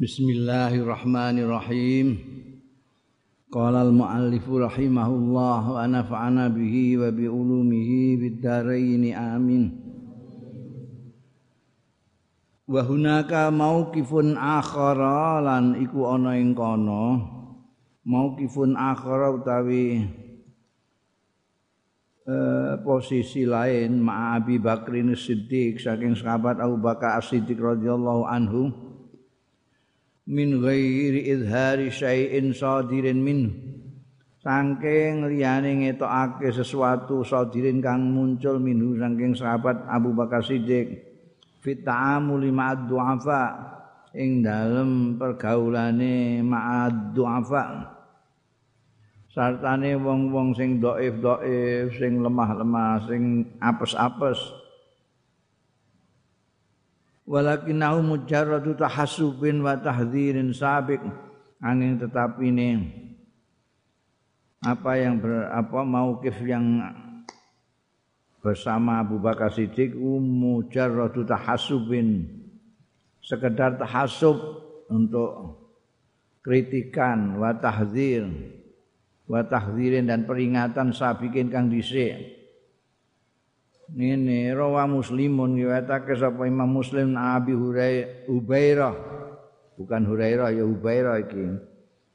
Bismillahirrahmanirrahim. Qala al-muallif rahimahullah wa nafa'ana bihi wa bi ulumihi bid dharain amin. Wa hunaka mauqifun akhara lan iku ana ing kono mauqifun akhara utawi eh, posisi lain ma Abi Bakrin Siddiq saking sahabat Abu Bakar As-Siddiq radhiyallahu anhu min ghairi izhari syai'in sadirin min. Saking liyane ngetokake sesuatu sadirin kang muncul minhu saking sahabat Abu Bakar Siddiq. Fit ta'amuli ma'ad du'afa ing dalem pergaulane ma'ad du'afa sartane wong-wong sing dhaif-dhaif sing lemah-lemah sing apes-apes walakinahu mujarradu tahassubin wa tahdhirin sabiq. Angin tetapi ini apa yang ber, apa mauqif yang bersama Abu Bakar Siddiq mujarradu tahassubin sekedar tahassub untuk kritikan wa tahdhir wa tahdhirin dan peringatan sabikin kang dhisik Ini rawa muslimun riwayatake sapa Imam Muslim Abi Hurairah bukan Hurairah ya Hubairah iki.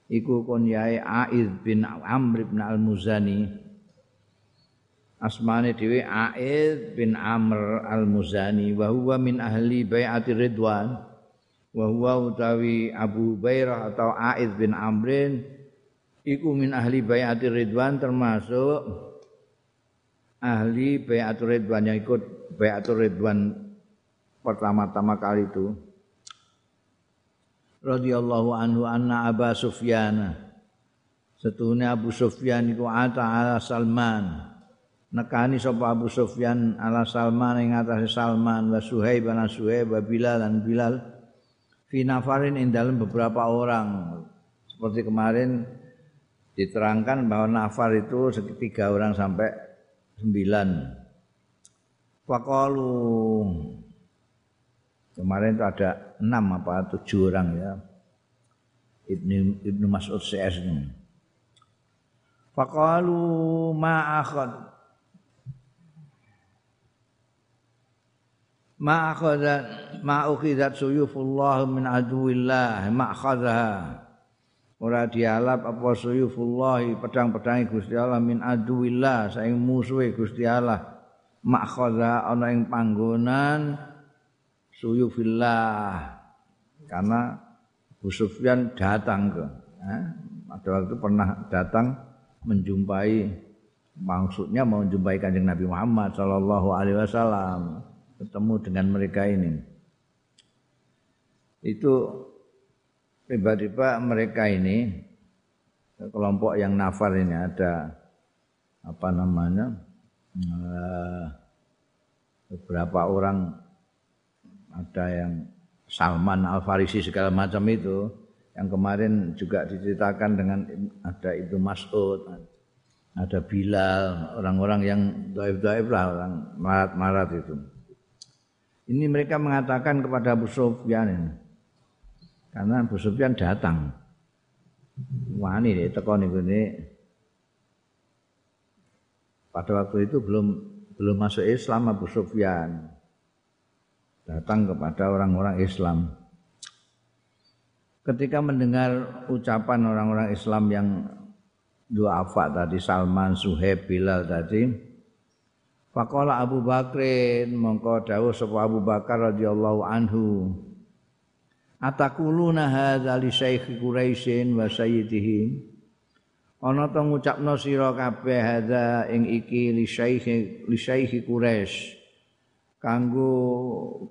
Iku kunyae Aiz bin Amr bin Al-Muzani. Asmane dhewe Aiz bin Amr Al-Muzani. Wa huwa min ahli bai'ati Ridwan. Wa huwa utawi Abu Hubairah atau Aiz bin Amrin. Iku min ahli bai'ati Ridwan termasuk ahli Bayatul Ridwan yang ikut Bayatul Ridwan pertama-tama kali itu. Radhiyallahu anhu anna Abu Sufyan setuhune Abu Sufyan iku ata ala Salman. Nekani sapa Abu Sufyan ala Salman ing atase Salman wa Suhaib lan Suhaib wa Bilal lan Bilal. Fi nafarin ing dalam beberapa orang. Seperti kemarin diterangkan bahwa nafar itu tiga orang sampai sembilan. Fakalu kemarin itu ada enam apa tujuh orang ya. Ibnu Ibnu Mas'ud CS ini. Fakalu ma'akhad ma'akhadat ma'ukhidat suyufullah min aduwillah ma'akhadaha ora dialap apa suyufullah pedang-pedang Gusti Allah min aduwillah saing musuhe Gusti Allah. Makhadha ana ing panggonan suyufillah. Karena Abu Sufyan datang ke eh, ada waktu pernah datang menjumpai maksudnya mau menjumpai kanjeng Nabi Muhammad Shallallahu Alaihi Wasallam ketemu dengan mereka ini. Itu tiba-tiba mereka ini kelompok yang nafar ini ada apa namanya uh, beberapa orang ada yang Salman Al Farisi segala macam itu yang kemarin juga diceritakan dengan ada itu Mas'ud ada Bilal orang-orang yang daif-daif lah orang marat-marat itu. Ini mereka mengatakan kepada Abu Sufyan karena Abu Sufyan datang. Wani deh teko ini pada waktu itu belum belum masuk Islam Abu Sufyan. Datang kepada orang-orang Islam. Ketika mendengar ucapan orang-orang Islam yang dua afak tadi Salman, Suhaib, Bilal tadi Fakola Abu Bakrin mongko sapa Abu Bakar radhiyallahu anhu Atakuluna hadza li syaikh Quraisyin wa sayyidihim Ana to ngucapno sira kabeh hadza ing iki li syaikh li syaikh Quraisy kanggo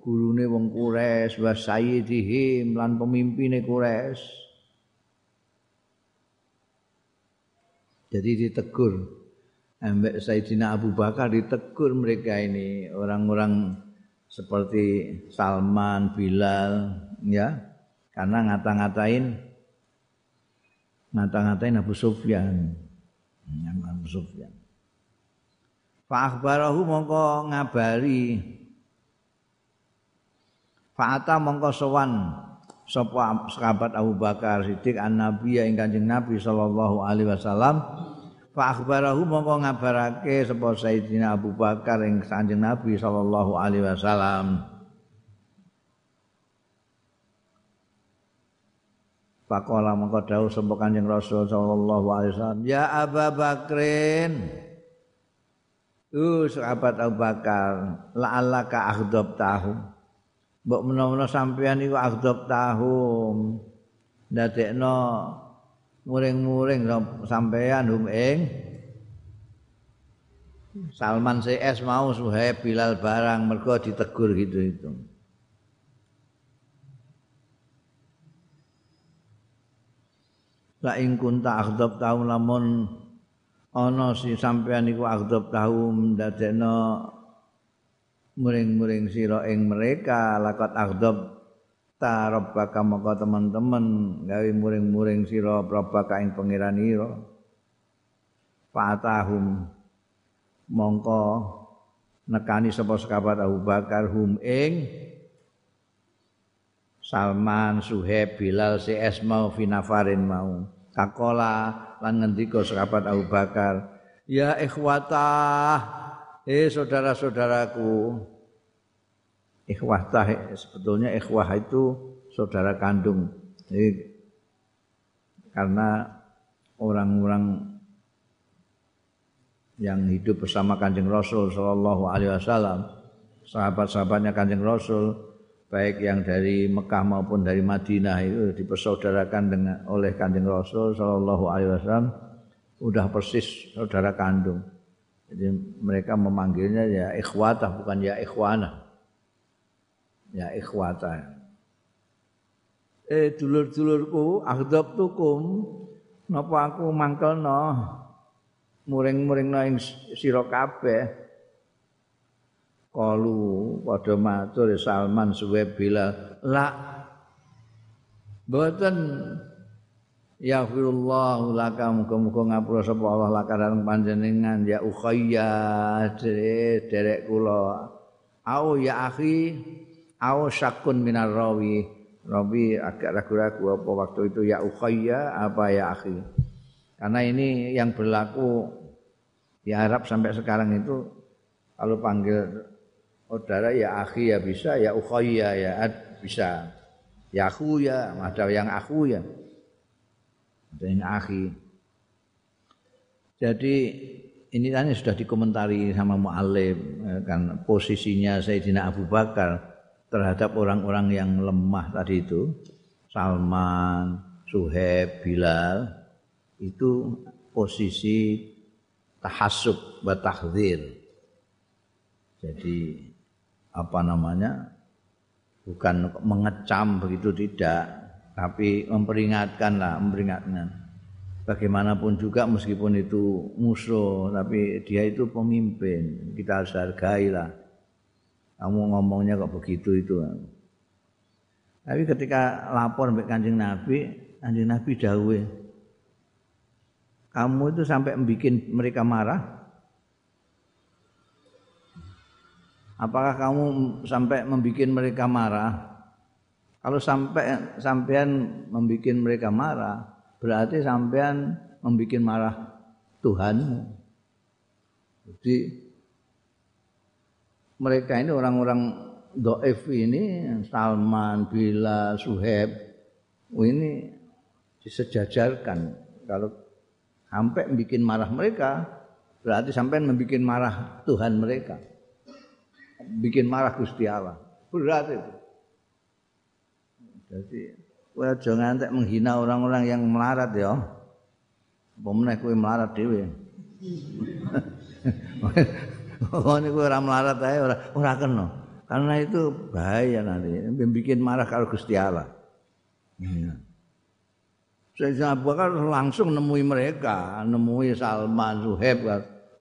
gurune wong Quraisy wa sayyidihim lan pemimpine Quraisy Jadi ditegur. Ambek Sayyidina Abu Bakar ditegur mereka ini. Orang-orang seperti Salman, Bilal, ya, karena ngata-ngatain ngata-ngatain Abu Sufyan. Yang Abu Sufyan. Fa akhbarahu mongko ngabari Fa'ata mongko sowan sapa sahabat Abu Bakar Siddiq an Nabi ing Kanjeng Nabi sallallahu alaihi wasallam fa akhbarahu mongko ngabarake sapa Sayyidina Abu Bakar ing Kanjeng Nabi sallallahu alaihi wasallam Pakola mongko dawuh sapa Kanjeng Rasul sallallahu alaihi wasallam ya Abu Bakrin Uh, sahabat Abu Bakar, la'allaka akhdab tahu. Mbok menawa sampean iku akhdab tahu. Ndadekno muring-muring sampean hum ing Salman CS mau Suhaib Bilal barang mergo ditegur gitu La ing kunta akhdab tahu lamun ana si sampean iku agdab tahu ndadekno muring-muring sira ing mereka lakat agdab ta rabbaka maka teman-teman gawe muring-muring sira rabbaka ing pangeran ira fatahum mongko nekani sapa sekabat Abu Bakar hum ing Salman, Suhaib, Bilal, CS mau, Finafarin mau. Kakola lan ngendika sahabat Abu Bakar, "Ya ikhwatah, eh saudara-saudaraku." Ikhwatah sebetulnya ikhwah itu saudara kandung. Jadi, karena orang-orang yang hidup bersama Kanjeng Rasul sallallahu alaihi wasallam, sahabat-sahabatnya Kanjeng Rasul baik yang dari Mekah maupun dari Madinah itu dipersaudarakan dengan oleh Kanjeng Rasul sallallahu alaihi wasallam udah persis saudara kandung. Jadi mereka memanggilnya ya ikhwatah bukan ya ikhwana. Ya ikhwatah. Eh dulur-dulurku aghdab tukum napa aku mangkelno muring-muringno ing sira kabeh Kalu pada matur Salman suwe bila. La boten ya firullah laka muga-muga ngapura sapa Allah lakaran panjenengan. Ya ukhayya derek kula. Au ya akhi au syakun minar rawi. Rawi agak ragu-ragu apa waktu itu. Ya ukhayya apa ya akhi? Karena ini yang berlaku di Arab sampai sekarang itu kalau panggil saudara ya akhi ya bisa, ya ukhayya ya bisa. Ya aku ya, ada yang aku ya. Ada yang akhi. Jadi ini kan sudah dikomentari sama Mu'alim ya kan posisinya Sayyidina Abu Bakar terhadap orang-orang yang lemah tadi itu Salman, Suhaib, Bilal itu posisi tahasub wa. Jadi apa namanya bukan mengecam begitu tidak tapi memperingatkan lah memperingatkan. Bagaimanapun juga meskipun itu musuh tapi dia itu pemimpin kita harus hargai lah kamu ngomongnya kok begitu itu tapi ketika lapor sampai kanjeng Nabi kanjeng Nabi dawe kamu itu sampai membuat mereka marah Apakah kamu sampai membuat mereka marah? Kalau sampai sampean membuat mereka marah, berarti sampean membuat marah Tuhanmu. Jadi mereka ini orang-orang doif ini Salman, Bila, Suheb ini disejajarkan kalau sampai membuat marah mereka berarti sampai membuat marah Tuhan mereka bikin marah Gusti Allah. Berat itu. Jadi kowe aja ngantek menghina orang-orang yang melarat ya. Apa meneh kowe melarat dhewe. Ini ora melarat ae ora ora kena. Karena itu bahaya nanti, bikin marah kalau Gusti Allah. Iya. Saya Abu Bakar langsung nemui mereka, nemui Salman, Zuhaib,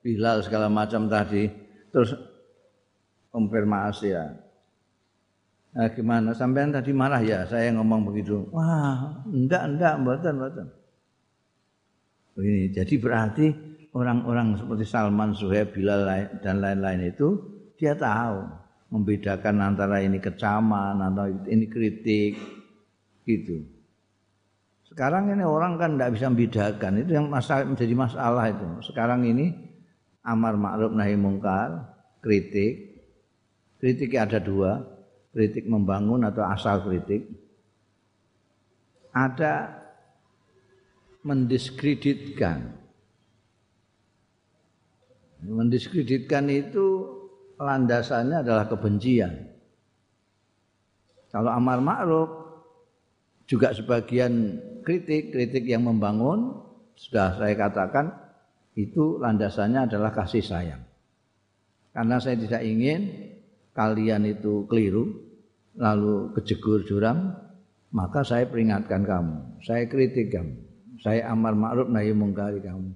Bilal segala macam tadi. Terus konfirmasi ya. Nah, gimana? Sampean tadi marah ya saya ngomong begitu. Wah, enggak, enggak, mboten, mboten. Begini, jadi berarti orang-orang seperti Salman, Suhaib, Bilal dan lain-lain itu dia tahu membedakan antara ini kecaman atau ini kritik. Gitu. Sekarang ini orang kan tidak bisa membedakan itu yang masalah menjadi masalah itu. Sekarang ini amar ma'ruf nahi mungkar, kritik. Kritiknya ada dua, kritik membangun atau asal kritik. Ada mendiskreditkan. Mendiskreditkan itu landasannya adalah kebencian. Kalau amar ma'ruf juga sebagian kritik, kritik yang membangun sudah saya katakan itu landasannya adalah kasih sayang. Karena saya tidak ingin kalian itu keliru lalu kejegur jurang, maka saya peringatkan kamu, saya kritik kamu, saya amar ma'ruf nahi mungkari kamu.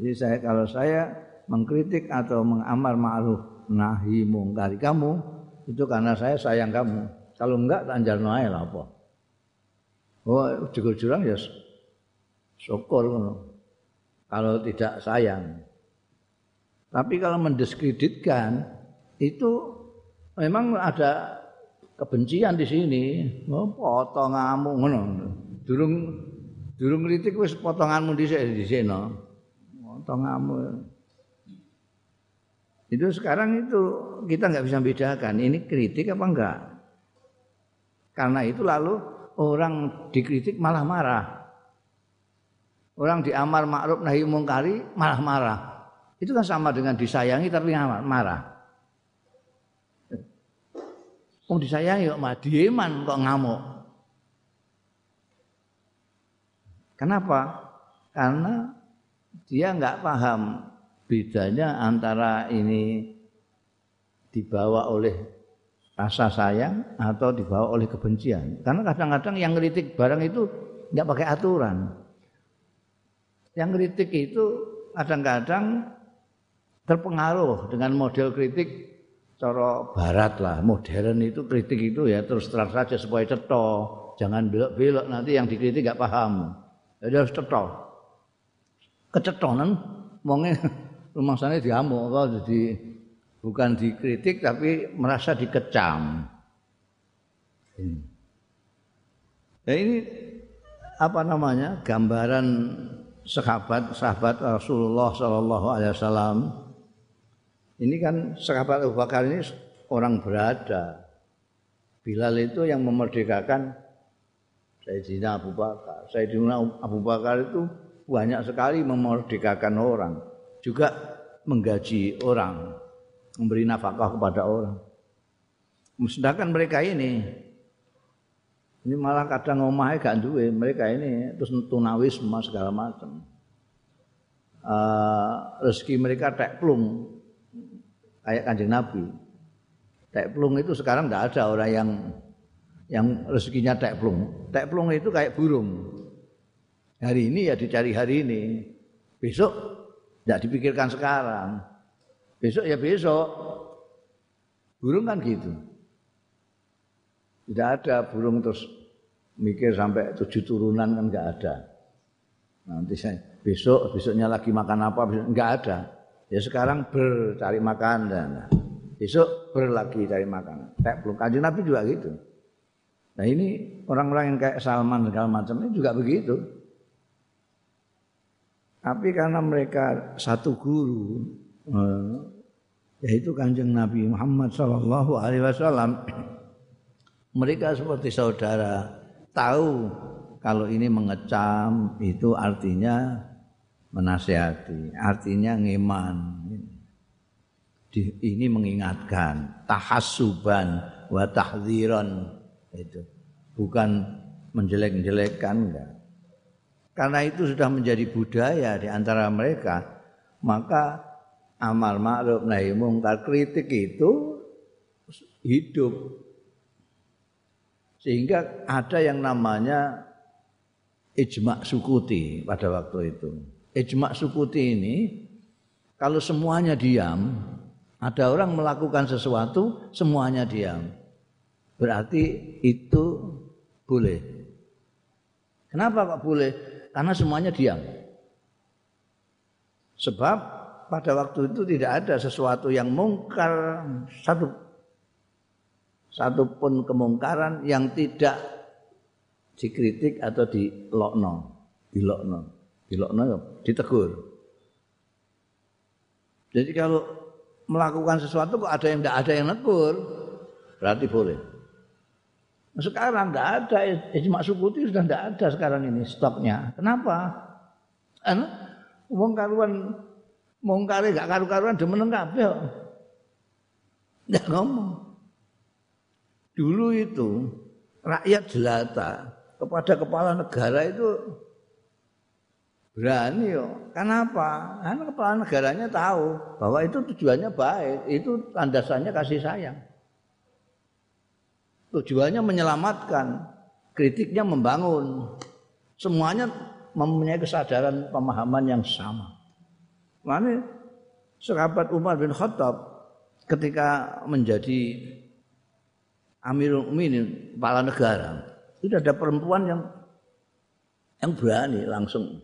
Jadi saya kalau saya mengkritik atau mengamar ma'ruf nahi mungkari kamu, itu karena saya sayang kamu. Kalau enggak tak anjar ae lah apa. Oh, juga jurang ya syukur Kalau tidak sayang. Tapi kalau mendiskreditkan itu memang ada kebencian di sini. Oh, potonganmu ngono. Durung durung kritik wis potonganmu di sini. Potonganmu. Itu sekarang itu kita nggak bisa bedakan ini kritik apa enggak. Karena itu lalu orang dikritik malah marah. Orang diamar ma'ruf nahi mungkari malah marah. Itu kan sama dengan disayangi tapi marah. Oh disayangi kok mah dieman kok ngamuk. Kenapa? Karena dia nggak paham bedanya antara ini dibawa oleh rasa sayang atau dibawa oleh kebencian. Karena kadang-kadang yang kritik barang itu nggak pakai aturan. Yang kritik itu kadang-kadang terpengaruh dengan model kritik cara barat lah, modern itu kritik itu ya terus terang saja supaya cetok, jangan belok-belok nanti yang dikritik nggak paham. Jadi harus cetok. Kecetonan mongnya rumah sana diamuk kok jadi bukan dikritik tapi merasa dikecam. Ya ini apa namanya gambaran sahabat sahabat Rasulullah Shallallahu Alaihi Wasallam. Ini kan sahabat Abu Bakar ini orang berada. Bilal itu yang memerdekakan Sayyidina Abu Bakar. Sayyidina Abu Bakar itu banyak sekali memerdekakan orang juga menggaji orang, memberi nafkah kepada orang. Sedangkan mereka ini ini malah kadang ngomahnya gak duwe, mereka ini terus tunawis semua segala macam. Uh, rezeki mereka tek plung kayak kanjeng Nabi. Tek plung itu sekarang tidak ada orang yang yang rezekinya tek plung. Tek plung itu kayak burung. Hari ini ya dicari hari ini. Besok tidak dipikirkan sekarang. Besok ya besok. Burung kan gitu. Tidak ada burung terus mikir sampai tujuh turunan kan nggak ada. Nanti saya besok besoknya lagi makan apa besok nggak ada. Ya sekarang bercari makan dan besok berlagi cari makan. Kayak belum kajian Nabi juga gitu. Nah ini orang-orang yang kayak Salman segala macam ini juga begitu. Tapi karena mereka satu guru, eh, yaitu kanjeng Nabi Muhammad Shallallahu Alaihi Wasallam, mereka seperti saudara tahu kalau ini mengecam itu artinya menasehati, artinya ngeman. Ini mengingatkan tahasuban wa tahdziran itu bukan menjelek-jelekkan enggak karena itu sudah menjadi budaya di antara mereka, maka amal ma'ruf nahi mungkar kritik itu hidup. Sehingga ada yang namanya ijma sukuti pada waktu itu. Ijma sukuti ini kalau semuanya diam, ada orang melakukan sesuatu, semuanya diam. Berarti itu boleh. Kenapa kok boleh? karena semuanya diam. Sebab pada waktu itu tidak ada sesuatu yang mungkar satu satu pun kemungkaran yang tidak dikritik atau dilokno, dilokno, dilokno ya ditegur. Jadi kalau melakukan sesuatu kok ada yang tidak ada yang negur, berarti boleh. Sekarang tidak ada, ijma sukuti sudah tidak ada sekarang ini stoknya. Kenapa? Karena wong karuan mongkare gak karu-karuan demen kabeh. Enggak ngomong. Dulu itu rakyat jelata kepada kepala negara itu berani yo. Kenapa? Karena kepala negaranya tahu bahwa itu tujuannya baik, itu landasannya kasih sayang. Tujuannya menyelamatkan, kritiknya membangun. Semuanya mempunyai kesadaran pemahaman yang sama. Mana sahabat Umar bin Khattab ketika menjadi Amirul Mukminin, kepala negara, itu ada perempuan yang yang berani langsung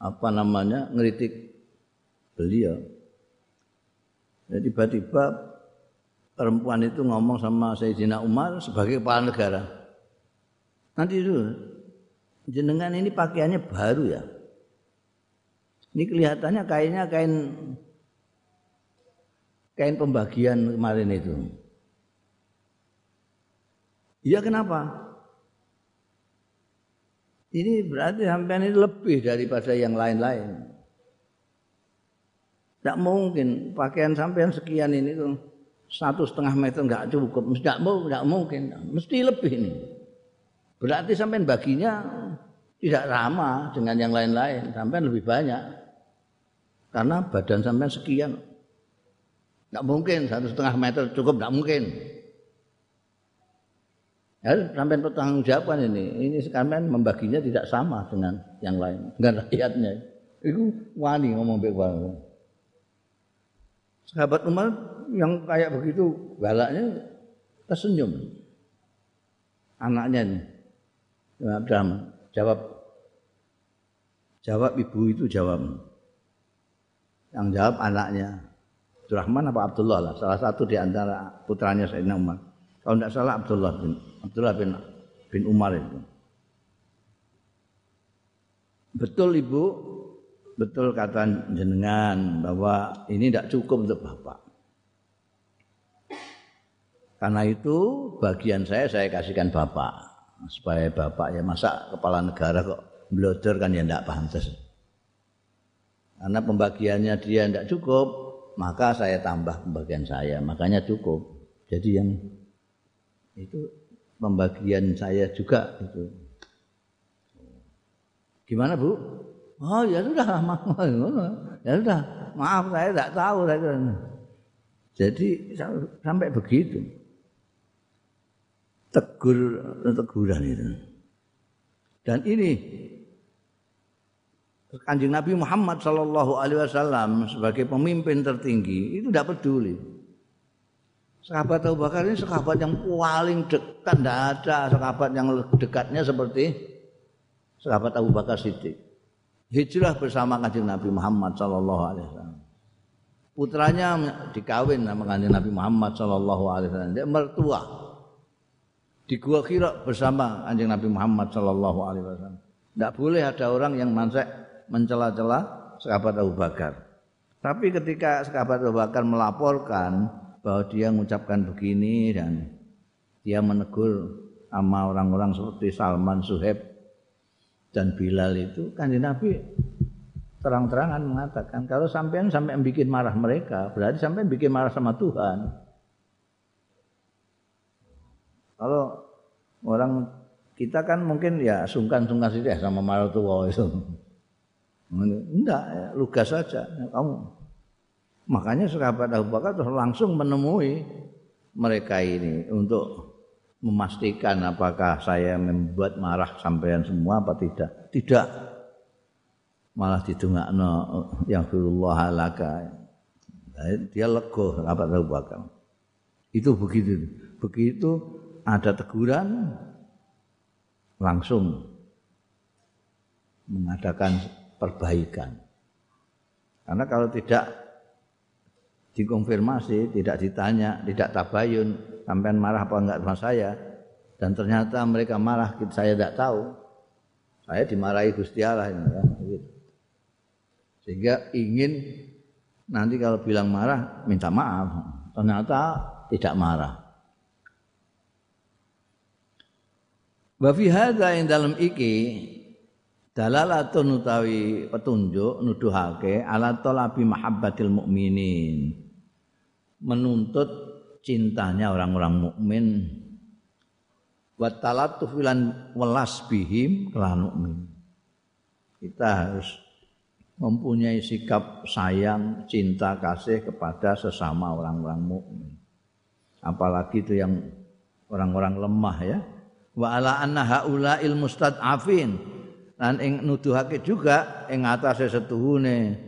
apa namanya ngeritik beliau. Jadi tiba-tiba perempuan itu ngomong sama Sayyidina Umar sebagai kepala negara. Nanti itu jenengan ini pakaiannya baru ya. Ini kelihatannya kainnya kain kain pembagian kemarin itu. Iya kenapa? Ini berarti sampean ini lebih daripada yang lain-lain. Tidak mungkin pakaian sampean sekian ini tuh satu setengah meter nggak cukup, tidak mau, tidak mungkin, mesti lebih ini. Berarti sampean baginya tidak ramah dengan yang lain-lain, sampean lebih banyak. Karena badan sampean sekian, tidak mungkin satu setengah meter cukup, tidak mungkin. Ya, sampai bertanggung jawaban ini. Ini sekarang membaginya tidak sama dengan yang lain, dengan rakyatnya. Itu wani ngomong baik Sahabat Umar yang kayak begitu galaknya tersenyum. Anaknya nih. Abdurrahman jawab jawab ibu itu jawab. Yang jawab anaknya. Abdurrahman apa Abdullah lah, salah satu di antara putranya Sayyidina Umar. Kalau tidak salah Abdullah bin Abdullah bin bin Umar itu. Betul Ibu, betul kata jenengan bahwa ini tidak cukup untuk Bapak. Karena itu bagian saya saya kasihkan Bapak supaya Bapak ya masa kepala negara kok bloder kan ya tidak pantas. Karena pembagiannya dia tidak cukup, maka saya tambah pembagian saya, makanya cukup. Jadi yang itu pembagian saya juga itu. Gimana Bu? Oh ya sudah, maaf. Ya sudah, maaf saya tidak tahu saya. Jadi sampai begitu. Tegur teguran itu. Dan ini Kanjeng Nabi Muhammad Shallallahu Alaihi Wasallam sebagai pemimpin tertinggi itu tidak peduli Sahabat Abu Bakar ini sahabat yang paling dekat, tidak ada sahabat yang dekatnya seperti sahabat Abu Bakar Siddiq. Hijrah bersama kanjeng Nabi Muhammad Sallallahu Alaihi Wasallam. Putranya dikawin sama kanjeng Nabi Muhammad Sallallahu Alaihi Wasallam. Dia mertua di gua kira bersama kanjeng Nabi Muhammad Sallallahu Alaihi Wasallam. Tidak boleh ada orang yang mansek mencela-cela sahabat Abu Bakar. Tapi ketika sahabat Abu Bakar melaporkan bahwa dia mengucapkan begini dan dia menegur sama orang-orang seperti Salman, Suheb dan Bilal itu kan Nabi terang-terangan mengatakan kalau sampean sampai bikin marah mereka berarti sampai bikin marah sama Tuhan. Kalau orang kita kan mungkin ya sungkan-sungkan sih sama marah tua itu. Enggak, ya, lugas saja. Kamu Makanya sahabat Abu Bakar terus langsung menemui mereka ini untuk memastikan apakah saya membuat marah sampean semua apa tidak. Tidak. Malah didongakno yang firullah alaka. Dia lego sahabat Abu Bakar. Itu begitu. Begitu ada teguran langsung mengadakan perbaikan. Karena kalau tidak dikonfirmasi, tidak ditanya, tidak tabayun, sampean marah apa enggak sama saya, Dan ternyata mereka marah, saya tidak tahu. Saya dimarahi Gusti Allah. Ya, gitu. Sehingga ingin nanti kalau bilang marah, minta maaf. Ternyata tidak marah. Wa fi ing dalam iki dalalatun utawi petunjuk nuduhake ala talabi mahabbatil mukminin menuntut cintanya orang-orang mukmin. Wa talatuf welas bihim kelan mukmin. Kita harus mempunyai sikap sayang cinta kasih kepada sesama orang-orang mukmin. Apalagi itu yang orang-orang lemah ya. Wa ala anna haula'il mustad'afin. Lan ing nuduhake juga ing atase setuhune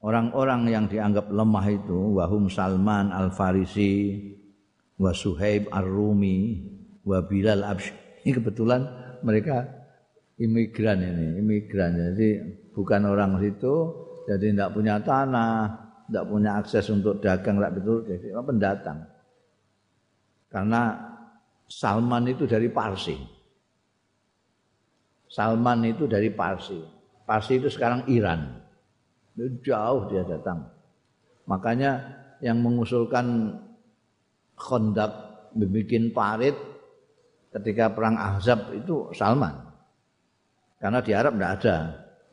orang-orang yang dianggap lemah itu wahum Salman Al-Farisi wa Suhaib Ar-Rumi wa Bilal Absh ini kebetulan mereka imigran ini imigran jadi bukan orang situ jadi tidak punya tanah tidak punya akses untuk dagang tidak betul jadi pendatang karena Salman itu dari Parsi. Salman itu dari Parsi. Parsi itu sekarang Iran. Jauh dia datang. Makanya yang mengusulkan Khondak membuat parit ketika perang Ahzab itu Salman. Karena di Arab tidak ada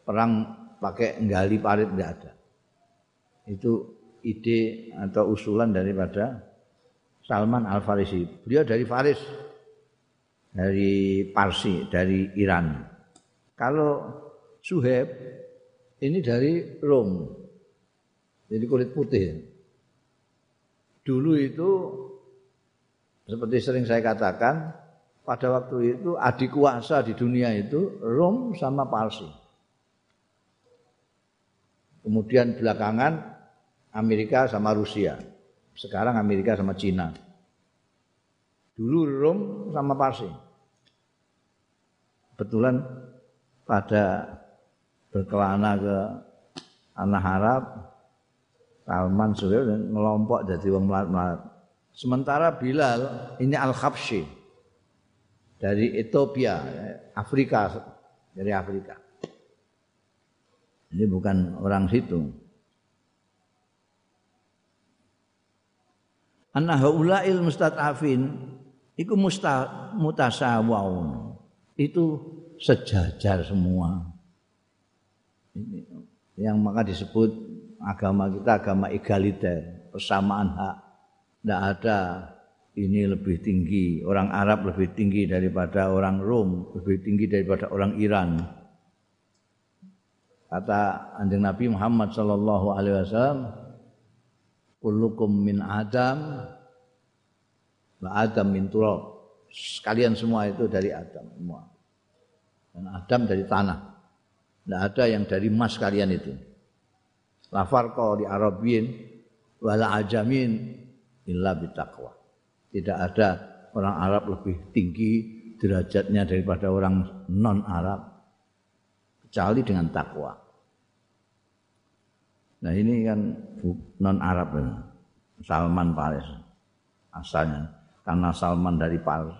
perang pakai nggali parit tidak ada. Itu ide atau usulan daripada Salman Al Farisi. Beliau dari Faris, dari Parsi, dari Iran. Kalau Suheb ini dari Rom, jadi kulit putih. Dulu itu seperti sering saya katakan, pada waktu itu adik kuasa di dunia itu Rom sama Parsi. Kemudian belakangan Amerika sama Rusia. Sekarang Amerika sama Cina. Dulu Rom sama Parsi. Kebetulan pada berkelana ke tanah Arab, Salman sudah ngelompok jadi wong melat-melat. Sementara Bilal ini Al-Khabsyi dari Ethiopia, Afrika, dari Afrika. Ini bukan orang situ. anna haulail mustad'afin iku musta, mutasawwaun itu sejajar semua ini yang maka disebut agama kita agama egaliter persamaan hak tidak ada ini lebih tinggi orang Arab lebih tinggi daripada orang Rom lebih tinggi daripada orang Iran kata anjing Nabi Muhammad sallallahu alaihi wasallam kullukum min Adam wa Adam min turab. Sekalian semua itu dari Adam semua. Dan Adam dari tanah. Tidak ada yang dari emas kalian itu. La farqa di Arabin wala ajamin illa bitaqwa. Tidak ada orang Arab lebih tinggi derajatnya daripada orang non Arab kecuali dengan takwa. Nah ini kan non Arab ini. Salman Paris asalnya karena Salman dari Paris,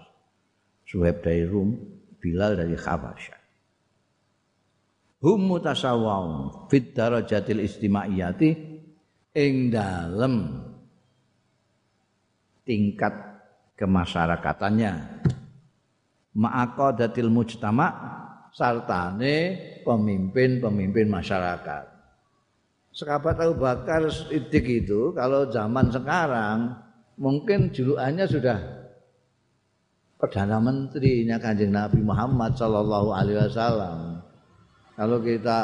Suhaib dari Rum, Bilal dari Khabasyah. Hum mutasawwaun fit darajatil istimaiyati ing dalem tingkat kemasyarakatannya ma'aqadatil mujtama sartane pemimpin-pemimpin masyarakat Sahabat Abu Bakar Siddiq itu kalau zaman sekarang mungkin julukannya sudah perdana menterinya kanjeng Nabi Muhammad Shallallahu Alaihi Wasallam. Kalau kita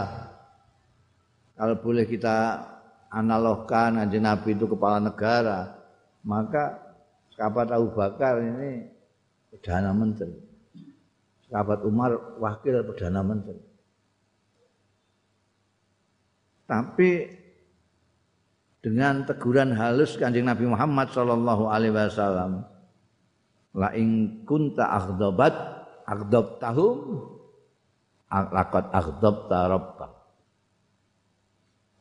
kalau boleh kita analogkan kanjeng Nabi itu kepala negara, maka sahabat Abu Bakar ini perdana menteri, sahabat Umar wakil perdana menteri. Tapi dengan teguran halus Kanjeng Nabi Muhammad sallallahu alaihi wasallam, la ing kunta aghdabat tahum laqad aghdabta rabbak.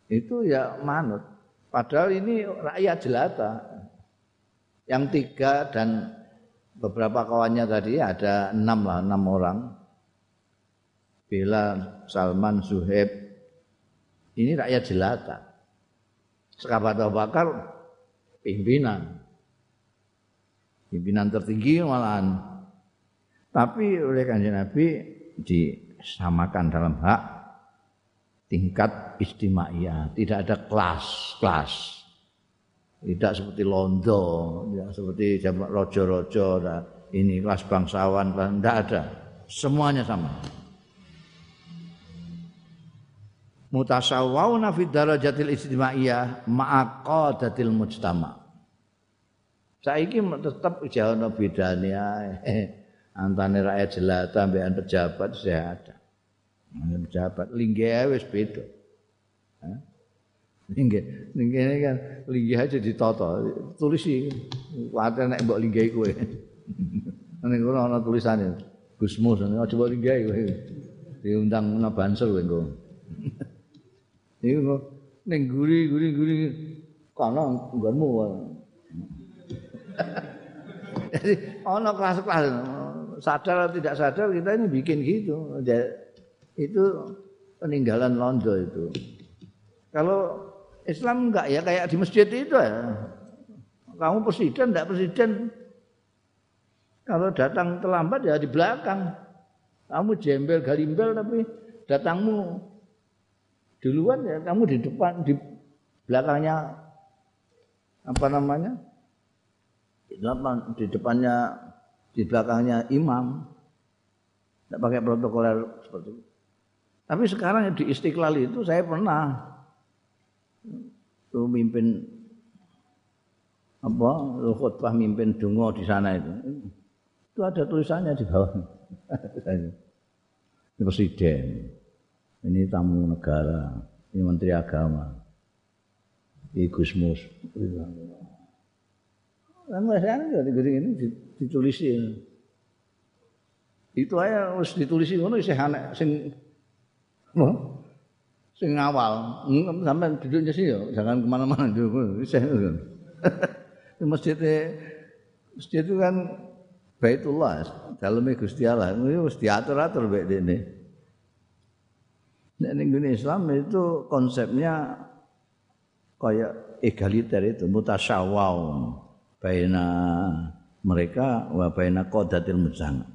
Itu ya manut. Padahal ini rakyat jelata. Yang tiga dan beberapa kawannya tadi ada enam lah enam orang. Bela Salman Zuhaib. Ini rakyat jelata. Sekabat Bakar pimpinan. Pimpinan tertinggi malahan. Tapi oleh kanjeng Nabi disamakan dalam hak tingkat istimaiyah tidak ada kelas-kelas tidak seperti londo, tidak seperti rojo-rojo, ini kelas bangsawan, tidak ada. Semuanya sama. Mutasawwawna fi darajatil istimaiyah ma'aqadatil mujtama. Saiki tetap jawana bedane ae. Antane rakyat jelata ambek pejabat saya ada. Pejabat linggih wis beda. Linggih, linggih kan linggih aja ditata. Tulis iki. Kuwatir nek mbok linggih kowe. Nek ora ana tulisane. Gusmus aja mbok linggih kowe. Diundang ana bansel kowe engko. Iku ning guri-guri-guri kana nggonmu. Jadi ana kelas-kelas sadar atau tidak sadar kita ini bikin gitu. Itu peninggalan Londo itu. Kalau Islam enggak ya kayak di masjid itu ya. Kamu presiden enggak presiden. Kalau datang terlambat ya di belakang. Kamu jembel galimbel tapi datangmu duluan ya kamu di depan di belakangnya apa namanya? Di depannya di belakangnya imam. Tidak pakai protokoler seperti itu. Tapi sekarang di Istiqlal itu saya pernah. Tuh mimpin apa? Khutbah mimpin dungo di sana itu. Itu ada tulisannya di bawah. Ini presiden. Ini tamu negara. Ini menteri agama. Ini Gusmus kan masanya ini ditulisin itu aja harus ditulisin ngono sing sing sing awal sampai duduknya sih ya jangan ke mana-mana dulu masjid masjid itu kan Baitullah dalamnya Gusti Allah. Itu harus diatur atur baik ini Nah, ini Islam itu konsepnya kayak egaliter itu mutasyawau baina mereka wa baina qadatil mujtama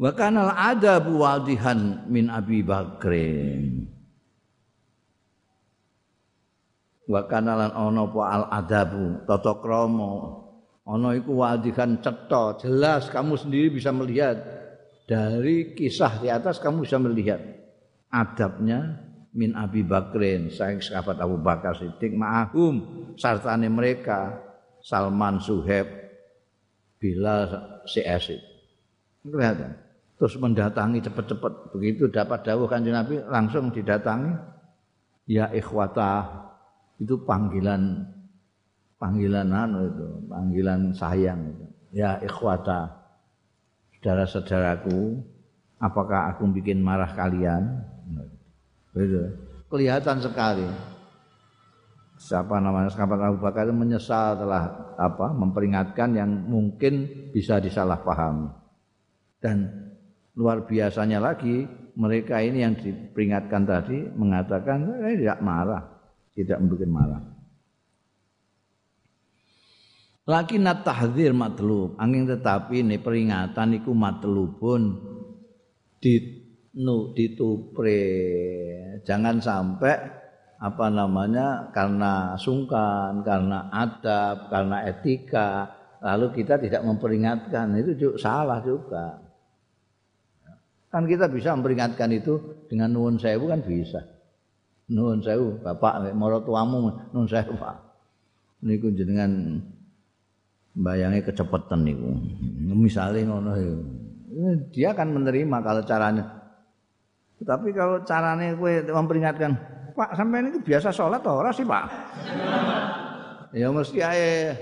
wa kana al adabu wadihan min Abi Bakrin. Wa kanalan ana apa al adabu tata krama. Ana iku wadikan cetha jelas kamu sendiri bisa melihat. Dari kisah di atas kamu bisa melihat adabnya min Abi Bakrin saking sahabat Abu Bakar Siddiq ma'ahum sartane mereka Salman Suheb Bilal CS kelihatan terus mendatangi cepat-cepat begitu dapat dawuh kanjeng Nabi langsung didatangi ya ikhwata itu panggilan panggilan anu itu, panggilan sayang itu. Ya ikhwata, saudara-saudaraku, apakah aku bikin marah kalian? Gitu. Kelihatan sekali. Siapa namanya sahabat Abu Bakar itu menyesal telah apa memperingatkan yang mungkin bisa disalahpahami. Dan luar biasanya lagi mereka ini yang diperingatkan tadi mengatakan eh, tidak marah tidak membuat marah. Laki nat tahdzir matlub, angin tetapi ini peringatan iku matlubun di nu ditupre. Jangan sampai apa namanya karena sungkan, karena adab, karena etika, lalu kita tidak memperingatkan itu juga salah juga. Kan kita bisa memperingatkan itu dengan nuwun sewu kan bisa. Nuwun sewu, Bapak mara tuamu nuwun sewu, Pak. Niku jenengan bayangi kecepatan niku. Misale ngono Dia akan menerima kalau caranya. Tapi kalau caranya kue memperingatkan, Pak sampai ini biasa sholat atau ora sih Pak? ya mesti ae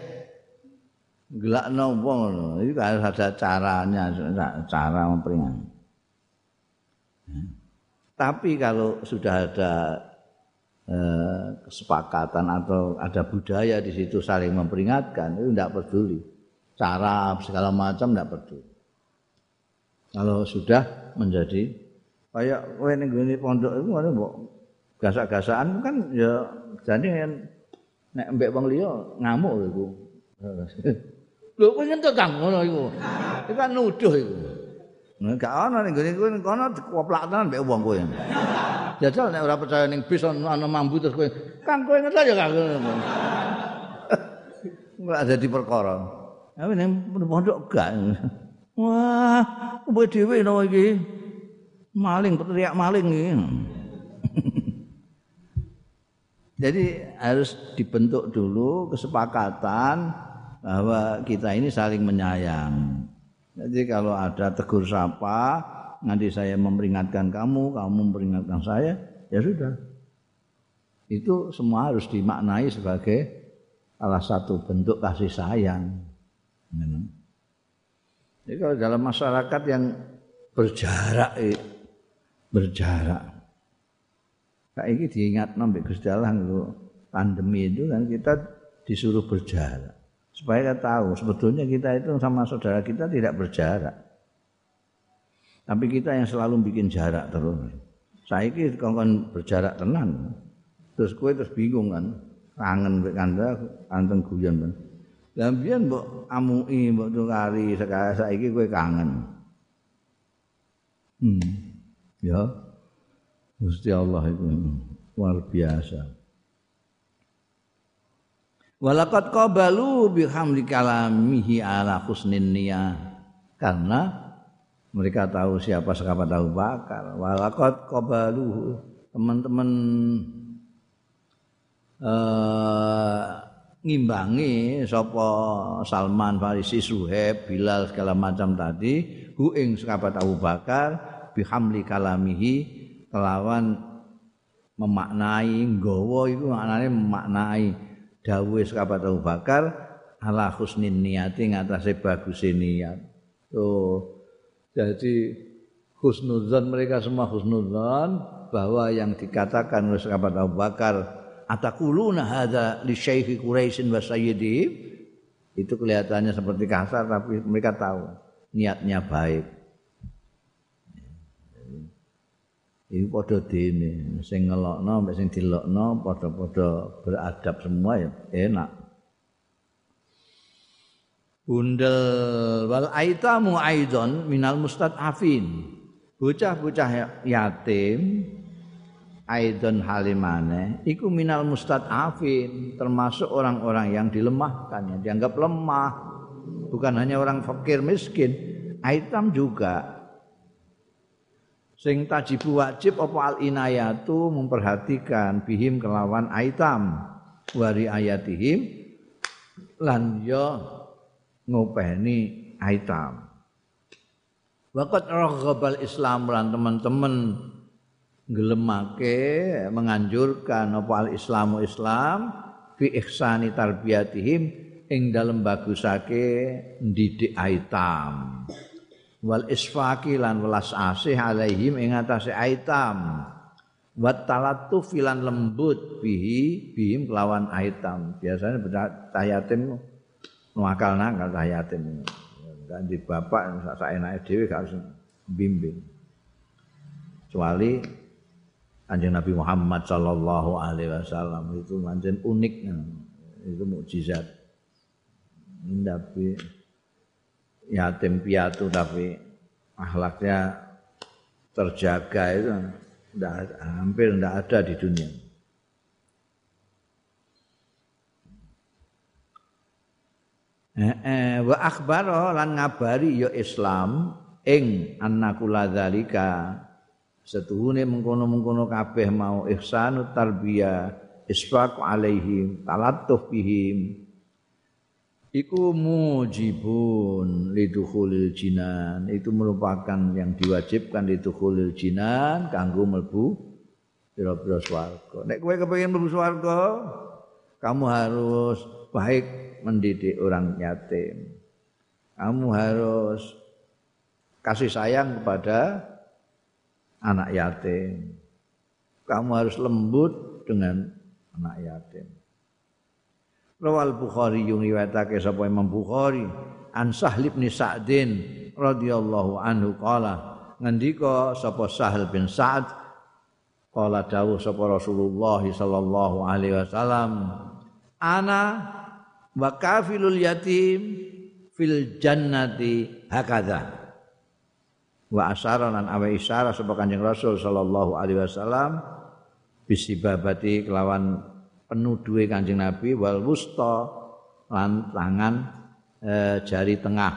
gelak ngono. Itu harus ada caranya, cara memperingatkan. Tapi kalau sudah ada Eh, kesepakatan atau ada budaya di situ saling memperingatkan itu tidak peduli cara segala macam tidak peduli. Kalau sudah menjadi kayak kowe gone pondok ngono mbok gasak-gasakan kan ya jane nek mbek wong liya ngamuk iku. Lho kowe ngentut Kang ngono iku. Iku kan nuduh iku. Nek gak ana ning gone kowe kono dikoplak tenan mbek wong kowe. Jajal nek ora percaya ning bis ana mambu terus kowe, Kang kowe ngentut ya Kang. Ora dadi perkara. Tapi ning pondok gak. Wah, kowe dhewe no iki. Maling teriak maling iki. Jadi harus dibentuk dulu kesepakatan bahwa kita ini saling menyayang. Jadi kalau ada tegur sapa, nanti saya memperingatkan kamu, kamu memperingatkan saya, ya sudah. Itu semua harus dimaknai sebagai salah satu bentuk kasih sayang. Jadi kalau dalam masyarakat yang berjarak, berjarak. Kayak ini diingat nombek Gusti Allah pandemi itu kan kita disuruh berjarak supaya kita tahu sebetulnya kita itu sama saudara kita tidak berjarak. Tapi kita yang selalu bikin jarak terus. Saya ini kan berjarak tenan. Terus kue terus bingung kan, kangen mbek kanda, anteng guyon kan. Lah mbiyen mbok amui, mbok tukari, sekarang saiki kowe kangen. Hmm. Ya. Gusti Allah itu luar biasa. Walaqad qabalu bihamdi kalamihi ala husnin. Karena mereka tahu siapa sahabat Abu Bakar. Walaqad qabalu teman-teman eh ngimbangi sapa Salman Farisi Suhaib Bilal segala macam tadi hu ing sahabat Abu Bakar bihamli kalamihi kelawan memaknai nggawa iku maknane memaknai dawuh sahabat Abu Bakar ala husnin niati ngatasé bagus niat tuh jadi husnudzon mereka semua husnudzon bahwa yang dikatakan oleh sahabat Abu Bakar atakuluna hadza li syaikhi Quraisy wa sayyidihim itu kelihatannya seperti kasar tapi mereka tahu niatnya baik. Ini padha dene, sing ngelokno mek sing dilokno padha-padha beradab semua ya enak. Bundel wal aitamu aidon minal mustad'afin. Bocah-bocah yatim aidon halimane iku minal mustad'afin termasuk orang-orang yang dilemahkan yang dianggap lemah bukan hanya orang fakir miskin aitam juga sing tajibu wajib apa al inayatu memperhatikan bihim kelawan aitam. Wari ayatihim lan yo ngopeni aitam. Wakat raghbal Islam lan teman-teman ngelemake menganjurkan apa al islamu islam fi ihsani tarbiyatihim ing dalem bagusake ndidik aitam wal isfaqi lan welas asih alaihim ing atase aitam. Wa talatuf lan lembut bihi bihim kelawan aitam. Biasanya bocah yatim nuakal nakal cah yatim. Kan di bapak sak enake dhewe gak harus bimbing. Kecuali Kanjeng Nabi Muhammad sallallahu alaihi wasallam itu pancen unik. Itu mukjizat. Tapi yatim piatu tapi akhlaknya terjaga itu enggak, hampir tidak ada di dunia. Eh, eh, wa akhbaro lan ngabari ya Islam ing annakula dzalika setuhune mengkono-mengkono kabeh mau ihsanu tarbiyah isfaq alaihim talatuf bihim iku mujibun lidukhulil jinan itu merupakan yang diwajibkan lidukhulil jinan kanggo mlebu pira-pira swarga nek kowe kepengin mlebu swarga kamu harus baik mendidik orang yatim kamu harus kasih sayang kepada anak yatim. Kamu harus lembut dengan anak yatim. Rawal Bukhari yung riwayatake sapa Imam Bukhari an Sahl bin Sa'din radhiyallahu anhu qala ngendika sapa Sahal bin Sa'ad qala dawuh sapa Rasulullah sallallahu alaihi wasallam ana wa kafilul yatim fil jannati hakadha wa asyara lan awe isyarah sapa Kanjeng Rasul sallallahu alaihi wasallam bisibabati kelawan penuduhe Kanjeng Nabi wal wusta lan tangan e, jari tengah.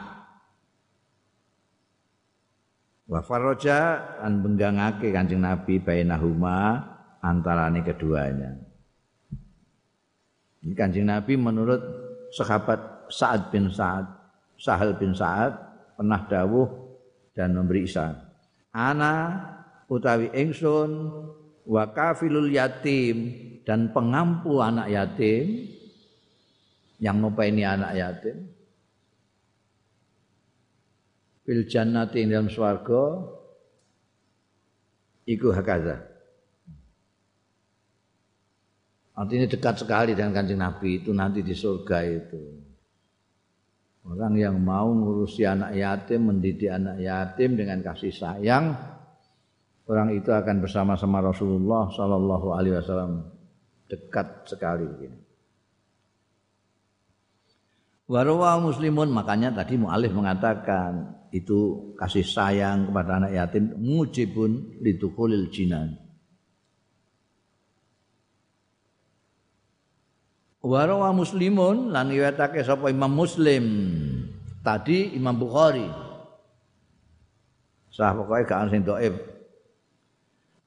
Wa faraja an benggangake Kanjeng Nabi bainahuma antarane keduanya. Ini Kanjeng Nabi menurut sahabat Sa'ad bin Sa'ad Sahal bin Sa'ad pernah dawuh dan memberi isyarat. Ana utawi ingsun wa kafilul yatim dan pengampu anak yatim yang ini anak yatim fil jannati dalam swarga iku hakaza artinya dekat sekali dengan kanjeng Nabi itu nanti di surga itu. Orang yang mau ngurusi anak yatim mendidik anak yatim dengan kasih sayang orang itu akan bersama-sama Rasulullah Shallallahu Alaihi Wasallam dekat sekali begini. Warwa muslimun makanya tadi mu'alif mengatakan itu kasih sayang kepada anak yatim mujibun lidukhulil jinan. Warwa muslimun lan riwayatake sapa Imam Muslim. Tadi Imam Bukhari. Sah pokoke gak sing dhaif.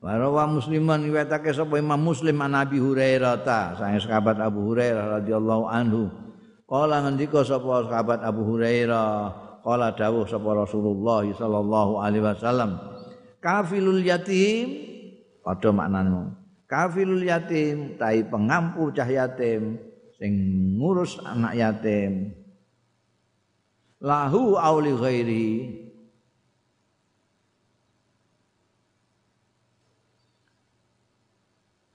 Warwa musliman riwayatake sapa Imam Muslim an Abi Hurairah ta, sang sahabat Abu Hurairah radhiyallahu anhu. Kala ngendika sapa sahabat Abu Hurairah, kala dawuh sapa Rasulullah sallallahu alaihi wasallam, kafilul yatim padha maknane. Kafilul yatim tai pengampu cah yatim sing ngurus anak yatim. Lahu auli ghairi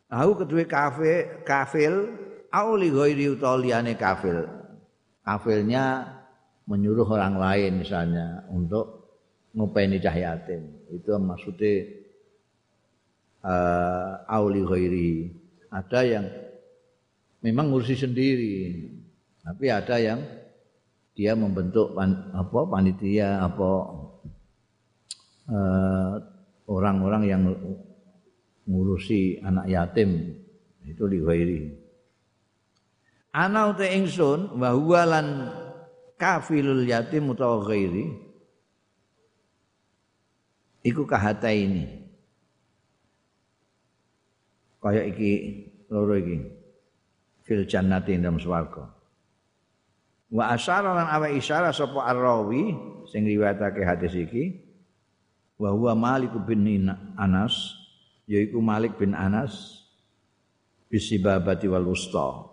Aku kedua kafe, kafil, auli ghairi utawa liyane kafil. kafirnya menyuruh orang lain misalnya untuk ngopeni cah yatim itu maksudnya uh, auli ghairi ada yang memang ngurusi sendiri tapi ada yang dia membentuk pan, apa panitia apa uh, orang-orang yang ngurusi anak yatim itu li ghairi ana uta ingsun wa lan kafilul yatim utawa ghairi iku kahata ini. Kaya iki loro iki fil jannati dalam swarga. Wa asyara lan awa isyara sapa arrawi sing riwayatake hadis iki wa huwa Malik bin Anas yaiku Malik bin Anas bisibabati wal wusta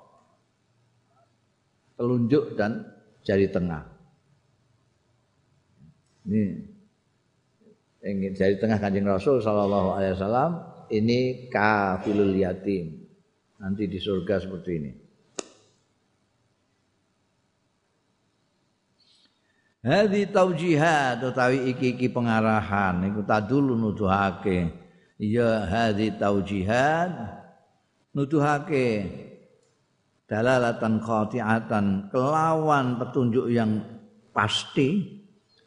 telunjuk dan jari tengah. Ini jari tengah kanjeng Rasul Shallallahu Alaihi Wasallam ini kafilul yatim nanti di surga seperti ini. Hadi taujihat utawi iki-iki pengarahan iku tadulu nuduhake. Ya hadi taujihat nuduhake dalalatan khati'atan kelawan petunjuk yang pasti.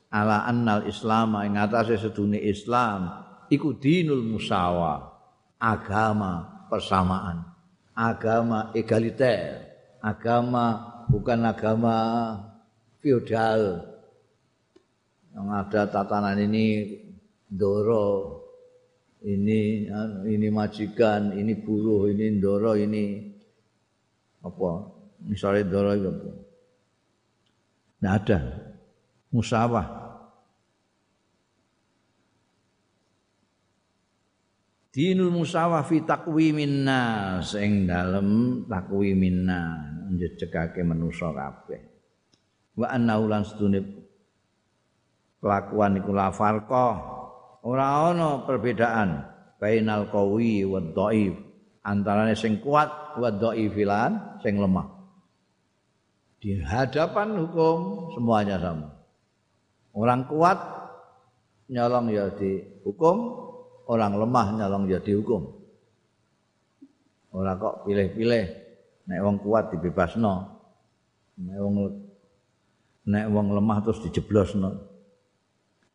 Ala annal islam ing atase sedune Islam iku dinul musawa agama persamaan agama egaliter agama bukan agama feodal. Yang ada tatanan ini doro ini ini majikan ini buruh ini doro ini apa? Misalnya doro itu apa? Tidak ada. Musawah. Dinul musawah fi takwimin nas. Ing dalem takwimin nas. Njejegake manusa kabeh. Wa anna ulan sedune kelakuan iku la farqa ora ana perbedaan bainal qawi wa dhaif antarane sing kuat wa dhaifilan sing lemah Di hadapan hukum semuanya sama. Orang kuat nyolong ya dihukum, orang lemah nyolong ya dihukum. Orang kok pilih-pilih, nek wong kuat dibebasno, nek wong nek wong lemah terus dijeblosno.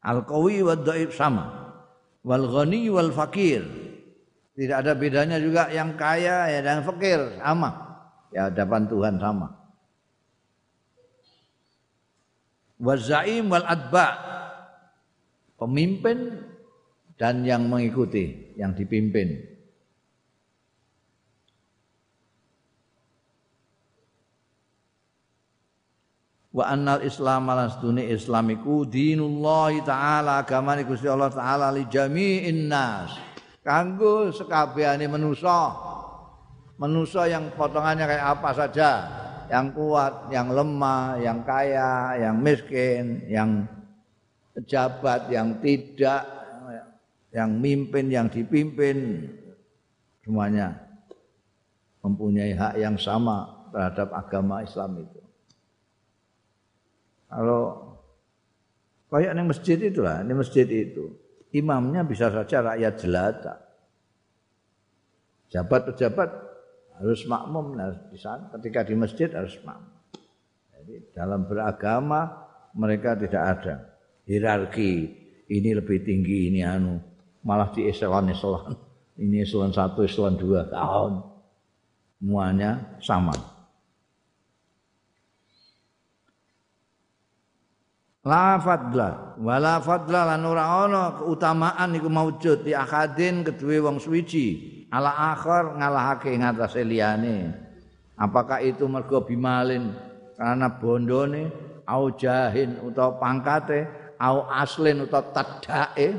Al qawi wa dhaif sama. Wal ghani wal fakir. Tidak ada bedanya juga yang kaya ya dan fakir sama. Ya hadapan Tuhan sama. Wazaim wal adba. Pemimpin dan yang mengikuti, yang dipimpin. Wa annal islam lan sedune islamiku dinullah taala agamane Gusti Allah taala li jami'in nas. Kanggo sekabehane manusa. Manusa yang potongannya kayak apa saja. Yang kuat yang lemah yang kaya yang miskin yang pejabat yang tidak yang mimpin yang dipimpin. Semuanya mempunyai hak yang sama terhadap agama Islam itu kalau kayak ini masjid itu lah, ini masjid itu. Imamnya bisa saja rakyat jelata. Jabat-pejabat harus makmum nah, di sana. Ketika di masjid harus makmum. Jadi dalam beragama mereka tidak ada hierarki. Ini lebih tinggi, ini anu. Malah di eselon-eselon. Ini eselon satu, eselon dua tahun. Semuanya sama. La fadla. Wala fadla lan ora ana keutamaan iku maujud. Di akadin kedue wong suwiji ala akhir ngalahake ngatasé liyane. Apakah itu mergo bimalin? Karena bondone au jahin utawa pangkate au aslin utawa tadake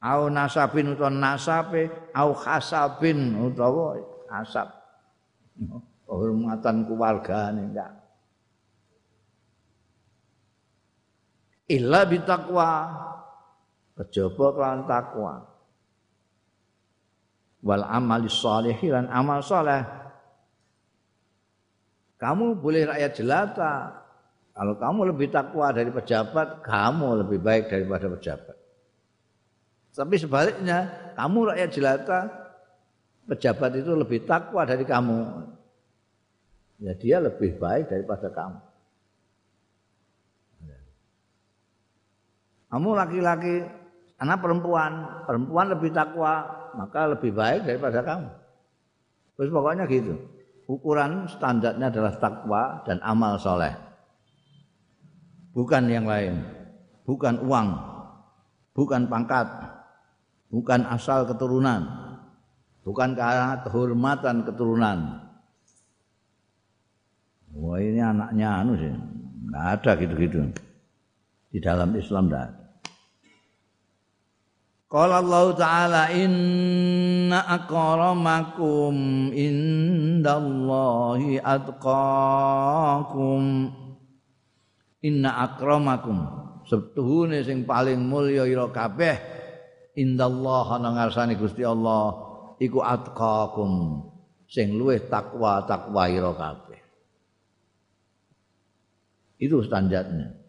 au nasabin utawa nasabe au khasabin utawa asab. Hormatan keluargane enggak illa bitakwa kejaba kelan takwa. Wal amali shalih lan amal saleh. Kamu boleh rakyat jelata. Kalau kamu lebih takwa dari pejabat kamu lebih baik daripada pejabat. Tapi sebaliknya kamu rakyat jelata pejabat itu lebih takwa dari kamu. Ya dia lebih baik daripada kamu Kamu laki-laki, anak perempuan, perempuan lebih takwa, maka lebih baik daripada kamu. Terus pokoknya gitu. Ukuran standarnya adalah takwa dan amal soleh. Bukan yang lain. Bukan uang. Bukan pangkat. Bukan asal keturunan. Bukan karena kehormatan keturunan. Wah ini anaknya anu sih. Nggak ada gitu-gitu. Di dalam Islam ada. Qala Allah Ta'ala inna akramakum indallahi atqakum inna akramakum. Setuhune sing paling mulya ira kabeh indallah ana ngarsane Gusti Allah iku atqakum sing luwih takwa takwa ira kabeh. Itu standarnya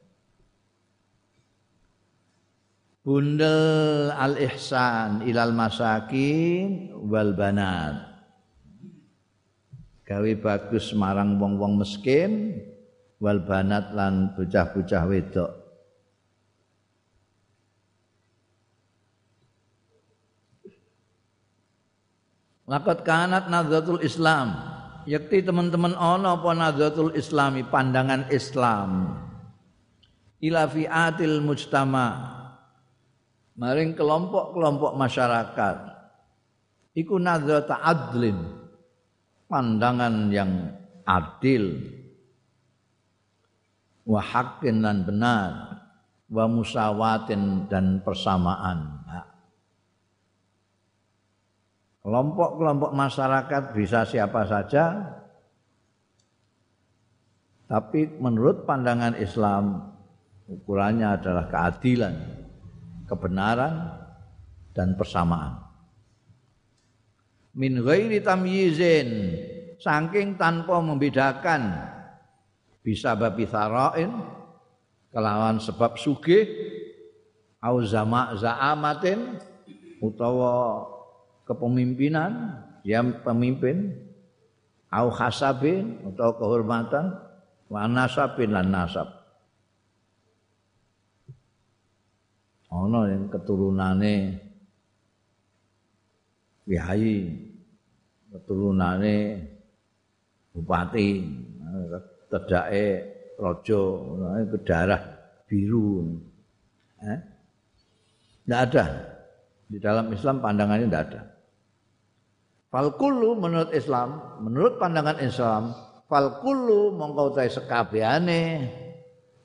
bundel al ihsan ilal masakin wal banat. Gawe bagus marang wong-wong miskin wal banat lan bocah-bocah wedok. Lakat kanat nadzatul Islam. Yakti teman-teman ana apa nadzatul Islami pandangan Islam. Ila fi'atil mujtama' maring kelompok-kelompok masyarakat. Iku nadzata adlin. Pandangan yang adil. Wa haqqin dan benar. Wa musawatin dan persamaan. Kelompok-kelompok masyarakat bisa siapa saja. Tapi menurut pandangan Islam ukurannya adalah keadilan kebenaran dan persamaan. Min ghairi tamyizin saking tanpa membedakan bisa babi tharain kelawan sebab sugih au zama zaamatin utawa kepemimpinan yang pemimpin au hasabin utawa kehormatan wa nasabin lan nasab ana yang keturunane kiai keturunane bupati tedake raja ke darah biru eh? Tidak ada. Di dalam Islam pandangannya tidak ada. Falkulu menurut Islam, menurut pandangan Islam, falkulu mongkau tay sekabiane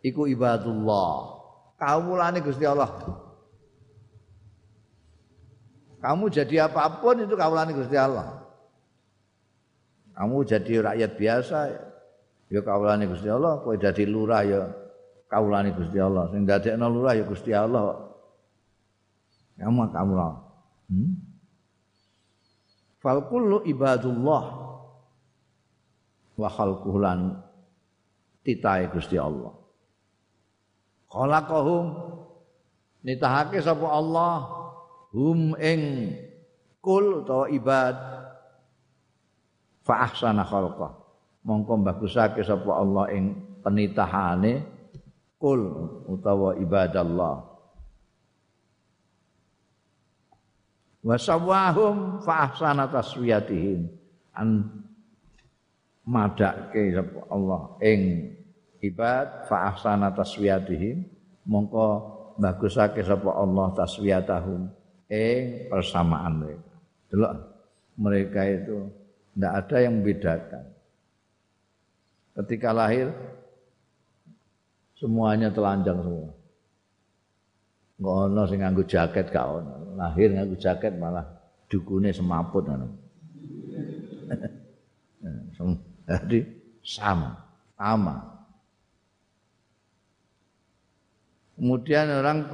iku ibadullah. Kawulane Gusti Allah. Kamu jadi apapun itu kawulane Gusti Allah. Kamu jadi rakyat biasa ya kawulane Gusti Allah, kowe jadi lurah ya kawulane Gusti Allah. Sing dadekno lurah ya Gusti Allah. Kamu kamu hmm? Fal kullu ibadullah wa khalqulan titahe Gusti Allah. Khalaqahum nitahake sapa Allah hum ing kul utawa ibad fa ahsana khalqah. Mongko bagusake sapa Allah ing penitahane kul utawa ibadallah. wa sawahum fa ahsana taswiyatihim an madake Allah ing ibad fa ahsana taswiyatihim mongko bagusake sapa Allah taswiyatahum ing persamaan mereka delok mereka itu tidak ada yang membedakan ketika lahir semuanya telanjang semua Enggak ono sing nganggo jaket gak ono. Lahir nganggo jaket malah dukune semaput ngono. Jadi sama, sama. Kemudian orang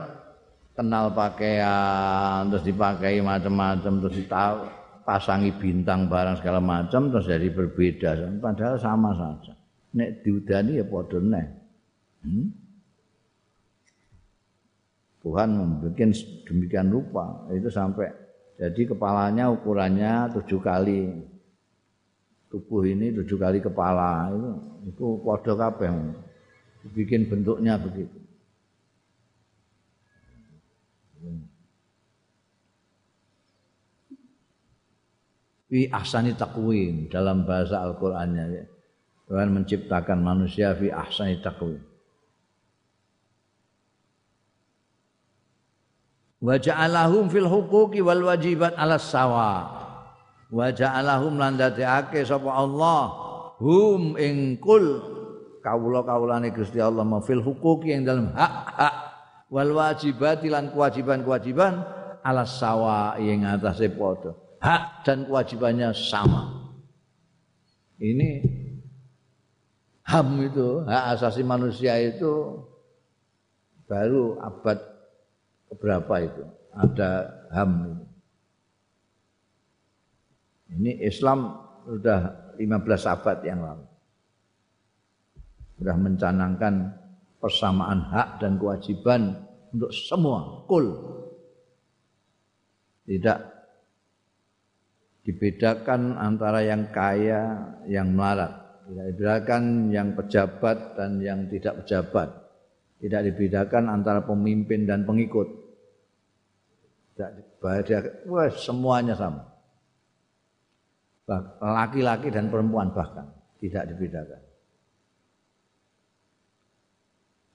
kenal pakaian terus dipakai macam-macam terus ditahu pasangi bintang barang segala macam terus jadi berbeda. Padahal sama saja. Nek diudani ya padha nek hmm? Tuhan membuat demikian rupa. Itu sampai jadi kepalanya ukurannya tujuh kali. Tubuh ini tujuh kali kepala. Itu itu podo kabeh. Bikin bentuknya begitu fi ahsani takwim dalam bahasa Al-Qur'annya Tuhan menciptakan manusia fi ahsani takwim wa ja'alahum fil huquqi wal wajibat ala sawa. Wa ja'alahum lan dadekake sapa Allah hum ing kul. Kawula-kawulane Gusti Allah ma fil huquqi yang dalam hak-hak wal wajibat lan kewajiban-kewajiban ala sawa yang atase padha hak dan kewajibannya sama ini HAM itu hak asasi manusia itu baru abad berapa itu ada HAM ini. Ini Islam sudah 15 abad yang lalu. Sudah mencanangkan persamaan hak dan kewajiban untuk semua, kul. Tidak dibedakan antara yang kaya, yang melarat. Tidak dibedakan yang pejabat dan yang tidak pejabat. Tidak dibedakan antara pemimpin dan pengikut tidak wah semuanya sama. Laki-laki dan perempuan bahkan tidak dibedakan.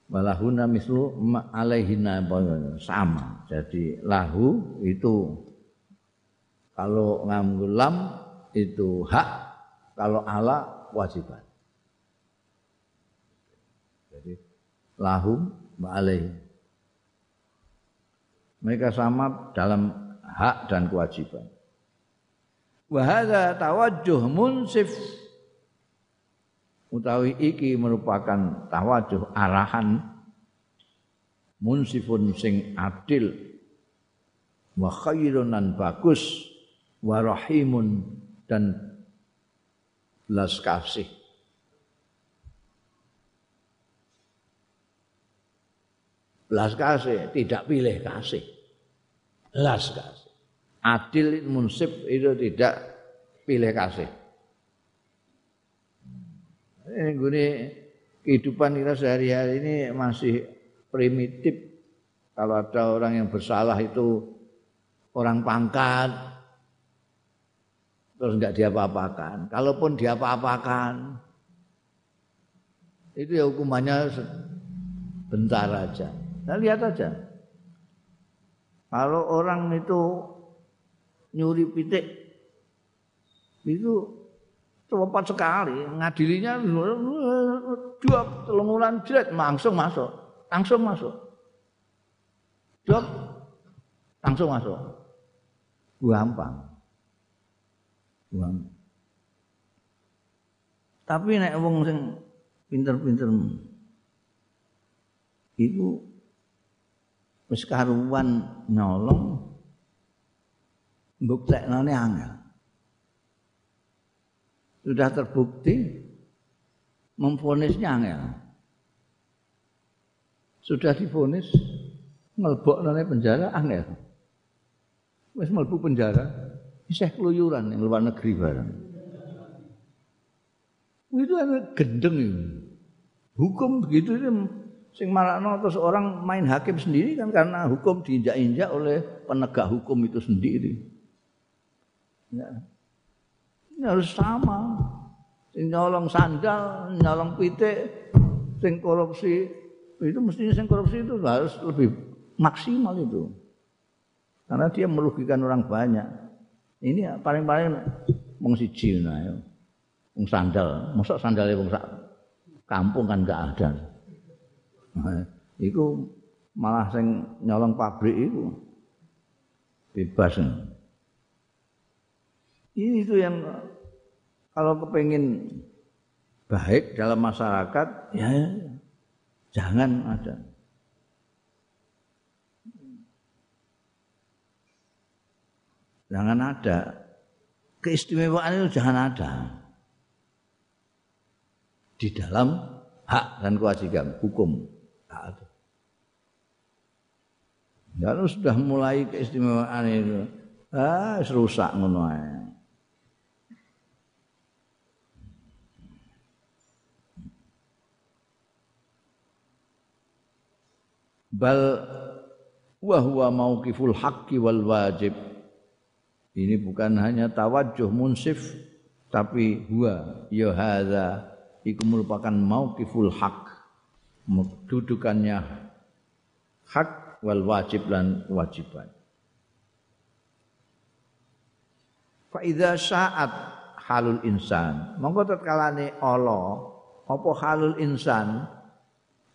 Walahuna mislu alaihina sama. Jadi lahu itu kalau ngamgulam itu hak, kalau ala wajiban. Jadi lahum alaihim mereka sama dalam hak dan kewajiban. Wahada tawajjuh munsif utawi iki merupakan tawajuh arahan munsifun sing adil wa khairun bagus wa rahimun dan belas kasih. Belas kasih, tidak pilih kasih. Belas kasih. Adil munsif itu tidak pilih kasih. Ini gini kehidupan kita sehari-hari ini masih primitif. Kalau ada orang yang bersalah itu orang pangkat, terus enggak diapa-apakan. Kalaupun diapa-apakan, itu ya hukumannya bentar aja. Nah, lihat aja. Kalau orang itu nyuri pitik, itu cepat sekali. Ngadilinya dua telungulan jerat langsung masuk, langsung masuk. Dua langsung masuk. Gampang uang. Tapi nek wong sing pinter-pinter itu wis karuan nyolong mbuktekne angel. Sudah terbukti memfonisnya angel. Sudah difonis ngelbok penjara angel. Wis mlebu penjara, Isih keluyuran yang luar negeri bareng. Itu ada gendeng itu. Hukum begitu itu sing marakno terus orang main hakim sendiri kan karena hukum diinjak-injak oleh penegak hukum itu sendiri. Ya. Ini harus sama. Nyolong sandal, nyolong pitik, sing korupsi itu mestinya sing korupsi itu harus lebih maksimal itu. Karena dia merugikan orang banyak. Ini paling-paling wong siji nah ya. Wong sandal, mosok sandale wong sak kampung kan enggak ada. Nah, iku malah sing nyolong pabrik itu bebas. Ini itu yang kalau kepingin baik dalam masyarakat ya jangan ada Jangan ada. Keistimewaan itu jangan ada. Di dalam hak dan kewajiban hukum. Ada. Kalau sudah mulai keistimewaan itu, ah, rusak ngono Bal wa huwa mauqiful haqqi wal wajib. Ini bukan hanya tawajuh munsif tapi huwa. Ya hadza iku merupakan mauqiful haq dudukannya hak wal wajib lan kewajiban fa idza sya'at halul insan. Monggo tatkalane Allah apa halul insan?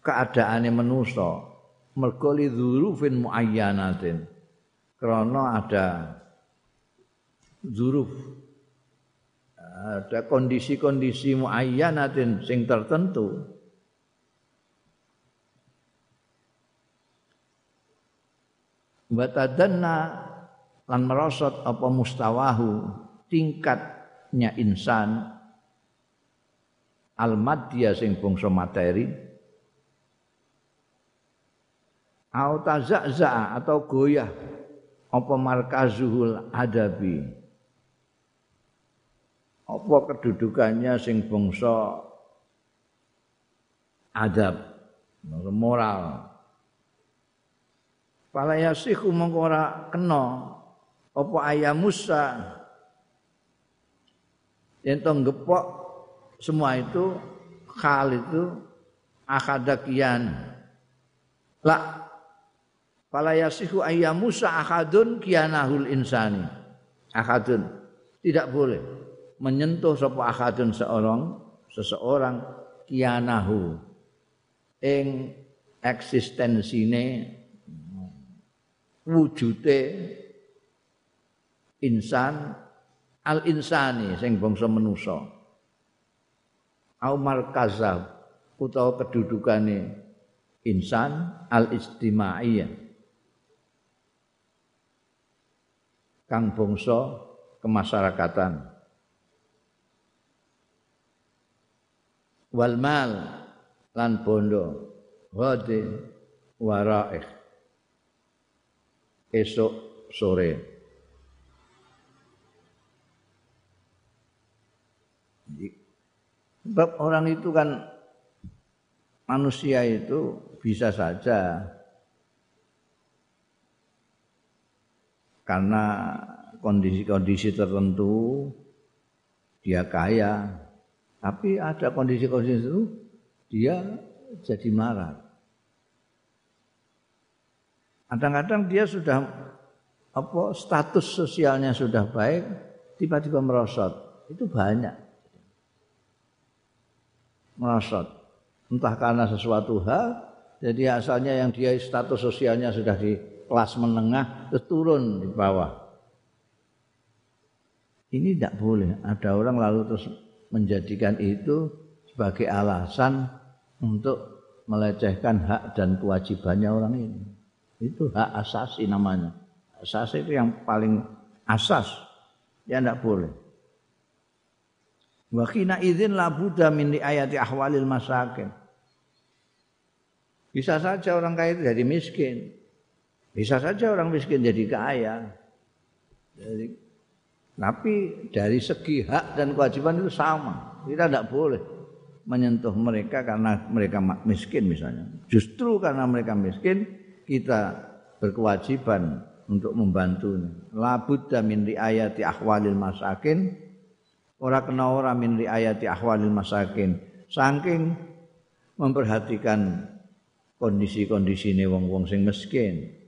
Keadaane manusa mergo li dzurufin muayyanatin. Krana ada zuruf ada kondisi-kondisi muayyanatin sing tertentu. Batadanna lan merosot apa mustawahu tingkatnya insan. Al madya sing bangsa materi au tazazza atau goyah. Apa markazuhul adabi? Apa kedudukannya sing bangsa adab? Moral. Pala yasihu mongko ora kena. Apa ayam Musa? To gepok semua itu hal itu akadakian la Pala yasihu ayam Musa akadun kianahul insani. Akadun tidak boleh menyentuh sapa akadun seorang seseorang kianahu ing eksistensine wujute insan al insani sing bangsa manusa. Au markaza utawa kedudukane insan al istimaiyah kang bangsa kemasyarakatan. Wal mal lan bondo ghadi waraih esok sore. Sebab orang itu kan manusia itu bisa saja karena kondisi-kondisi tertentu dia kaya. Tapi ada kondisi-kondisi itu dia jadi marah. Kadang-kadang dia sudah apa status sosialnya sudah baik tiba-tiba merosot. Itu banyak. Merosot. Entah karena sesuatu hal jadi asalnya yang dia status sosialnya sudah di kelas menengah terus turun di bawah. Ini tidak boleh. Ada orang lalu terus menjadikan itu sebagai alasan untuk melecehkan hak dan kewajibannya orang ini. Itu hak asasi namanya. Asasi itu yang paling asas. Ya tidak boleh. Wakina izin la buddha min ayati ahwalil masakin. Bisa saja orang kaya itu jadi miskin. Bisa saja orang miskin jadi kaya. Jadi, tapi dari segi hak dan kewajiban itu sama. Kita tidak boleh menyentuh mereka karena mereka miskin misalnya. Justru karena mereka miskin, kita berkewajiban untuk membantunya. Labudda min riayati ahwalil masakin ora kena ora min riayati ahwalil masakin saking memperhatikan kondisi-kondisi ini wong-wong sing miskin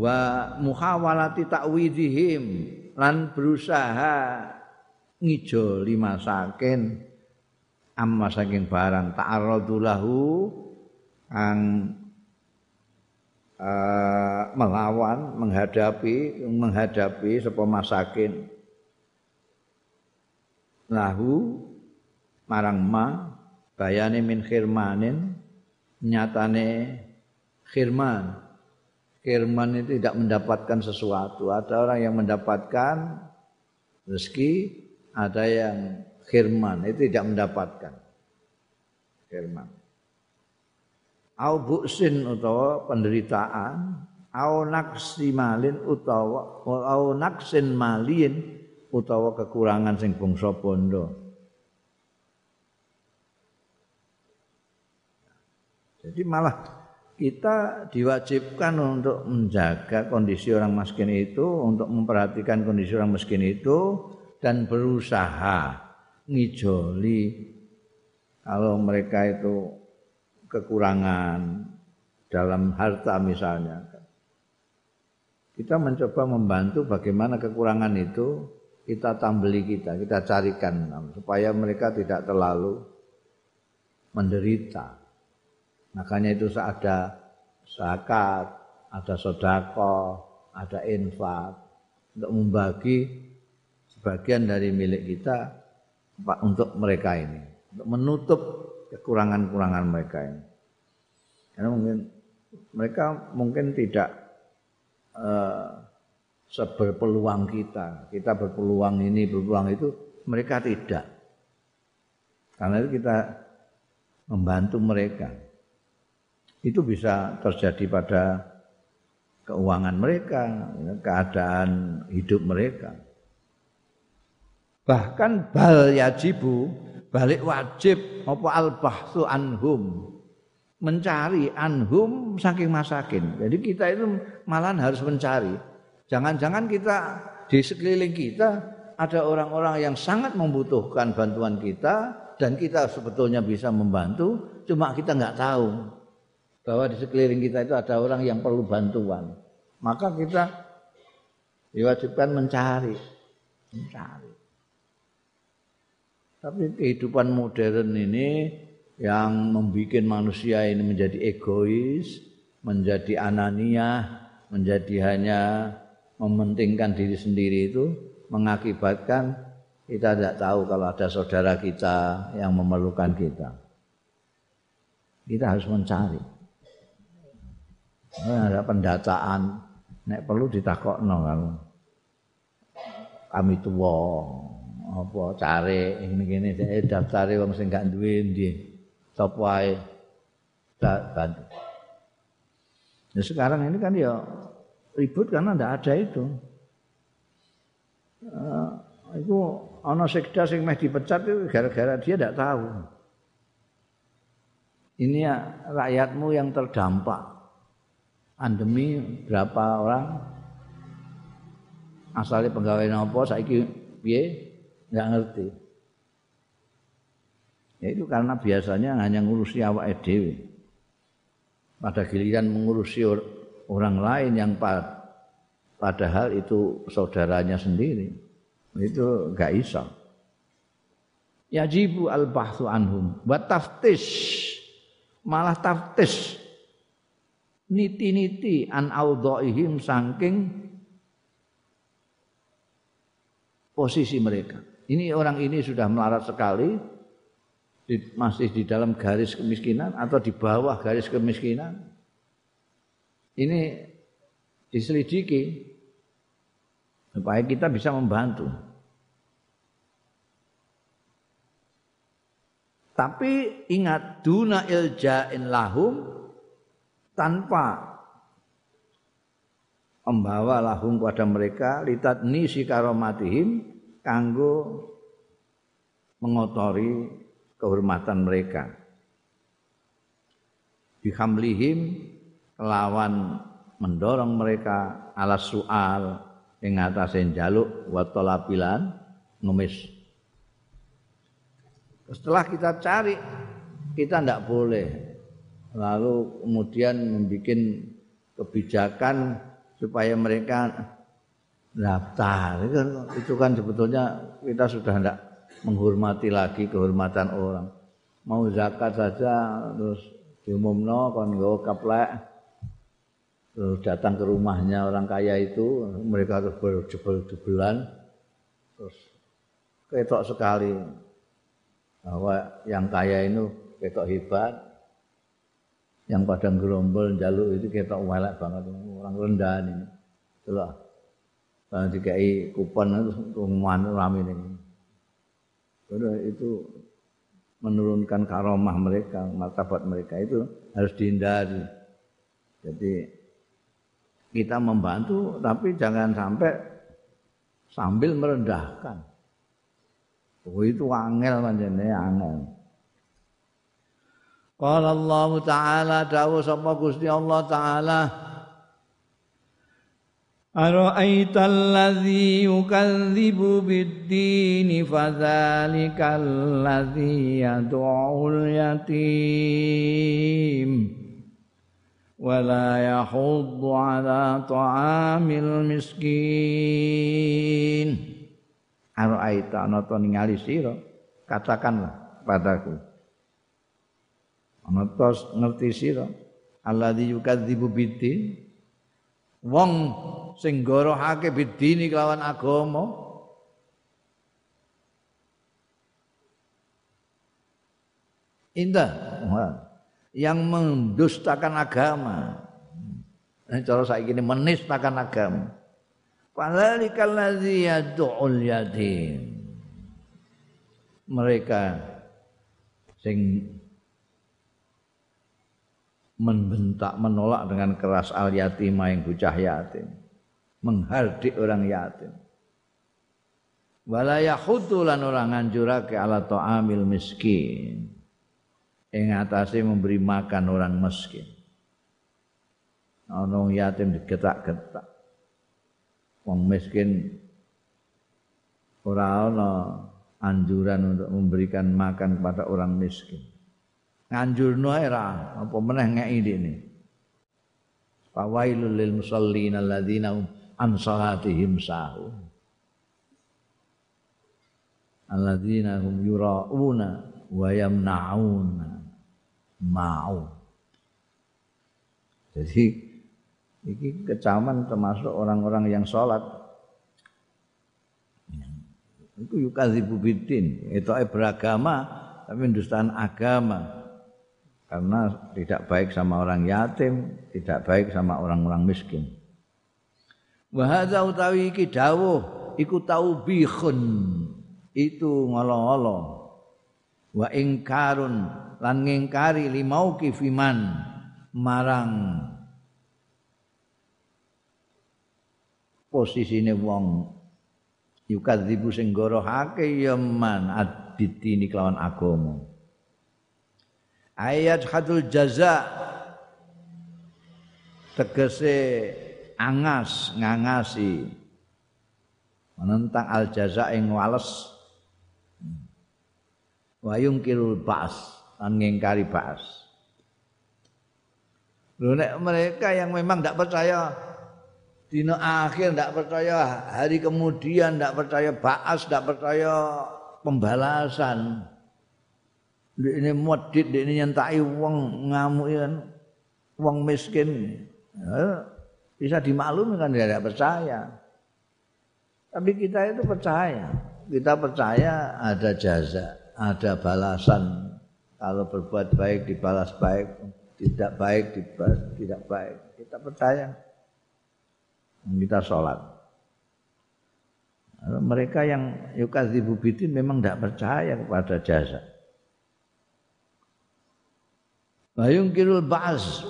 wa muhawalati ta'widihim lan berusaha ngijoli masakin amma saking barang. Ta'arradu lahu kang uh, melawan menghadapi menghadapi sapa masakin lahu marang ma bayane min khirmanin nyatane khirman khirman itu tidak mendapatkan sesuatu. Ada orang yang mendapatkan rezeki ada yang khirman itu tidak mendapatkan khirman au buksin utawa penderitaan au naksi malin utawa au naksin malin utawa kekurangan sing bangsa bondo jadi malah kita diwajibkan untuk menjaga kondisi orang miskin itu untuk memperhatikan kondisi orang miskin itu dan berusaha ngijoli kalau mereka itu kekurangan dalam harta misalnya. Kita mencoba membantu bagaimana kekurangan itu kita tambeli kita, kita carikan supaya mereka tidak terlalu menderita. Makanya itu ada zakat, ada sodako, ada infak untuk membagi sebagian dari milik kita untuk mereka ini, untuk menutup kekurangan-kekurangan mereka ini. Karena mungkin mereka mungkin tidak uh, seberpeluang kita. Kita berpeluang ini, berpeluang itu, mereka tidak. Karena itu kita membantu mereka. Itu bisa terjadi pada keuangan mereka, keadaan hidup mereka. Bahkan bal yajibu balik wajib apa al bahsu anhum mencari anhum saking masakin. Jadi kita itu malah harus mencari. Jangan-jangan kita di sekeliling kita ada orang-orang yang sangat membutuhkan bantuan kita dan kita sebetulnya bisa membantu, cuma kita nggak tahu bahwa di sekeliling kita itu ada orang yang perlu bantuan. Maka kita diwajibkan mencari, mencari. Tapi kehidupan modern ini yang membuat manusia ini menjadi egois, menjadi anania, menjadi hanya mementingkan diri sendiri itu mengakibatkan kita tidak tahu kalau ada saudara kita yang memerlukan kita. Kita harus mencari. Ada pendataan, nek perlu ditakokno kalau kami tua apa cari ini gini saya daftari wong sing gak duwe ndi? Sapa wae bantu. Nah, sekarang ini kan ya ribut karena ndak ada itu. Uh, itu ana sekda sing meh dipecat itu gara-gara dia ndak tahu. Ini ya rakyatmu yang terdampak pandemi berapa orang? Asalnya pegawai nopo saiki piye? Nggak ngerti. Ya itu karena biasanya hanya ngurusi awak dhewe. Pada giliran mengurusi orang lain yang padahal itu saudaranya sendiri. Itu enggak iso. Yajibu al bahthu anhum. Wa taftish. Malah taftis niti-niti an audhaihim saking posisi mereka. Ini orang ini sudah melarat sekali masih di dalam garis kemiskinan atau di bawah garis kemiskinan. Ini diselidiki supaya kita bisa membantu. Tapi ingat duna ilja'in lahum tanpa membawa lahum pada mereka litat nisi karomatihim kanggo mengotori kehormatan mereka. Bihamlihim kelawan mendorong mereka ala soal ing atase njaluk wa talabilan ngemis setelah kita cari, kita tidak boleh lalu kemudian membuat kebijakan supaya mereka daftar. Itu kan sebetulnya kita sudah tidak menghormati lagi kehormatan orang. Mau zakat saja terus diumumno kon nggo kaplek terus datang ke rumahnya orang kaya itu mereka terus berjebel-jebelan terus ketok sekali bahwa yang kaya itu ketok hebat yang pada gerombol jaluk itu ketok walak banget orang rendah ini itulah kalau dikai kupon itu rumah rame ini Udah itu menurunkan karomah mereka, martabat mereka itu harus dihindari. Jadi kita membantu tapi jangan sampai sambil merendahkan. Oh itu angel manjane angel. Qala Allah Ta'ala dawuh sapa Gusti Allah Ta'ala Ara'aita allazi yukadzibu bid-dini fadzalikal ladzi yad'ul yatim wala yahuddu ala ta'amil miskin Ara'aita ana to ningali sira katakanlah padaku. To ngerti sira. Alladzi yukadzibu biddin. Wong sing gorohake bidini kelawan agama. Indah. Yang mendustakan agama. Ini cara saya ini menistakan agama. Fadzalikal ladzi yad'ul yatim. Mereka sing membentak menolak dengan keras al yatim yang bocah yatim menghardik orang yatim. Wala yahudu lan ora nganjurake ala ta'amil miskin. Ing atase memberi makan orang miskin. Ana yatim digetak-getak. Wong miskin ora ana anjuran untuk memberikan makan kepada orang miskin. Nganjurno era apa meneh ngeki dene. Fawailul lil musallin alladzina an salatihim sahu. Alladzina hum yura'una wa yamna'una ma'u. Jadi Iki kecaman termasuk orang-orang yang sholat. Itu yukadzibu bidin. Itu beragama, tapi mendustaan agama. Karena tidak baik sama orang yatim, tidak baik sama orang-orang miskin. Wahada utawi iki dawuh iku taubihun. Itu ngolo-ngolo. Wa ingkarun lan ngingkari limau kifiman marang posisine wong. Yukadzibu sing gorohake ya man aditini kelawan agama ayat hadul jaza. Tegese angas ngangasi. Menentang al jaza ing wales. Wayung kirul bas lan ngingkari bas nek mereka yang memang tidak percaya dino akhir tidak percaya hari kemudian tidak percaya baas tidak percaya pembalasan ini modit ini nyentai wong ngamuk kan wong miskin. Ya, bisa dimaklumi kan dia tidak percaya. Tapi kita itu percaya. Kita percaya ada jaza ada balasan. Kalau berbuat baik dibalas baik. Tidak baik dibalas tidak baik. Kita percaya. Kita sholat. Mereka yang yukadzibu bidin memang tidak percaya kepada jasa wa yungkirul ba'as.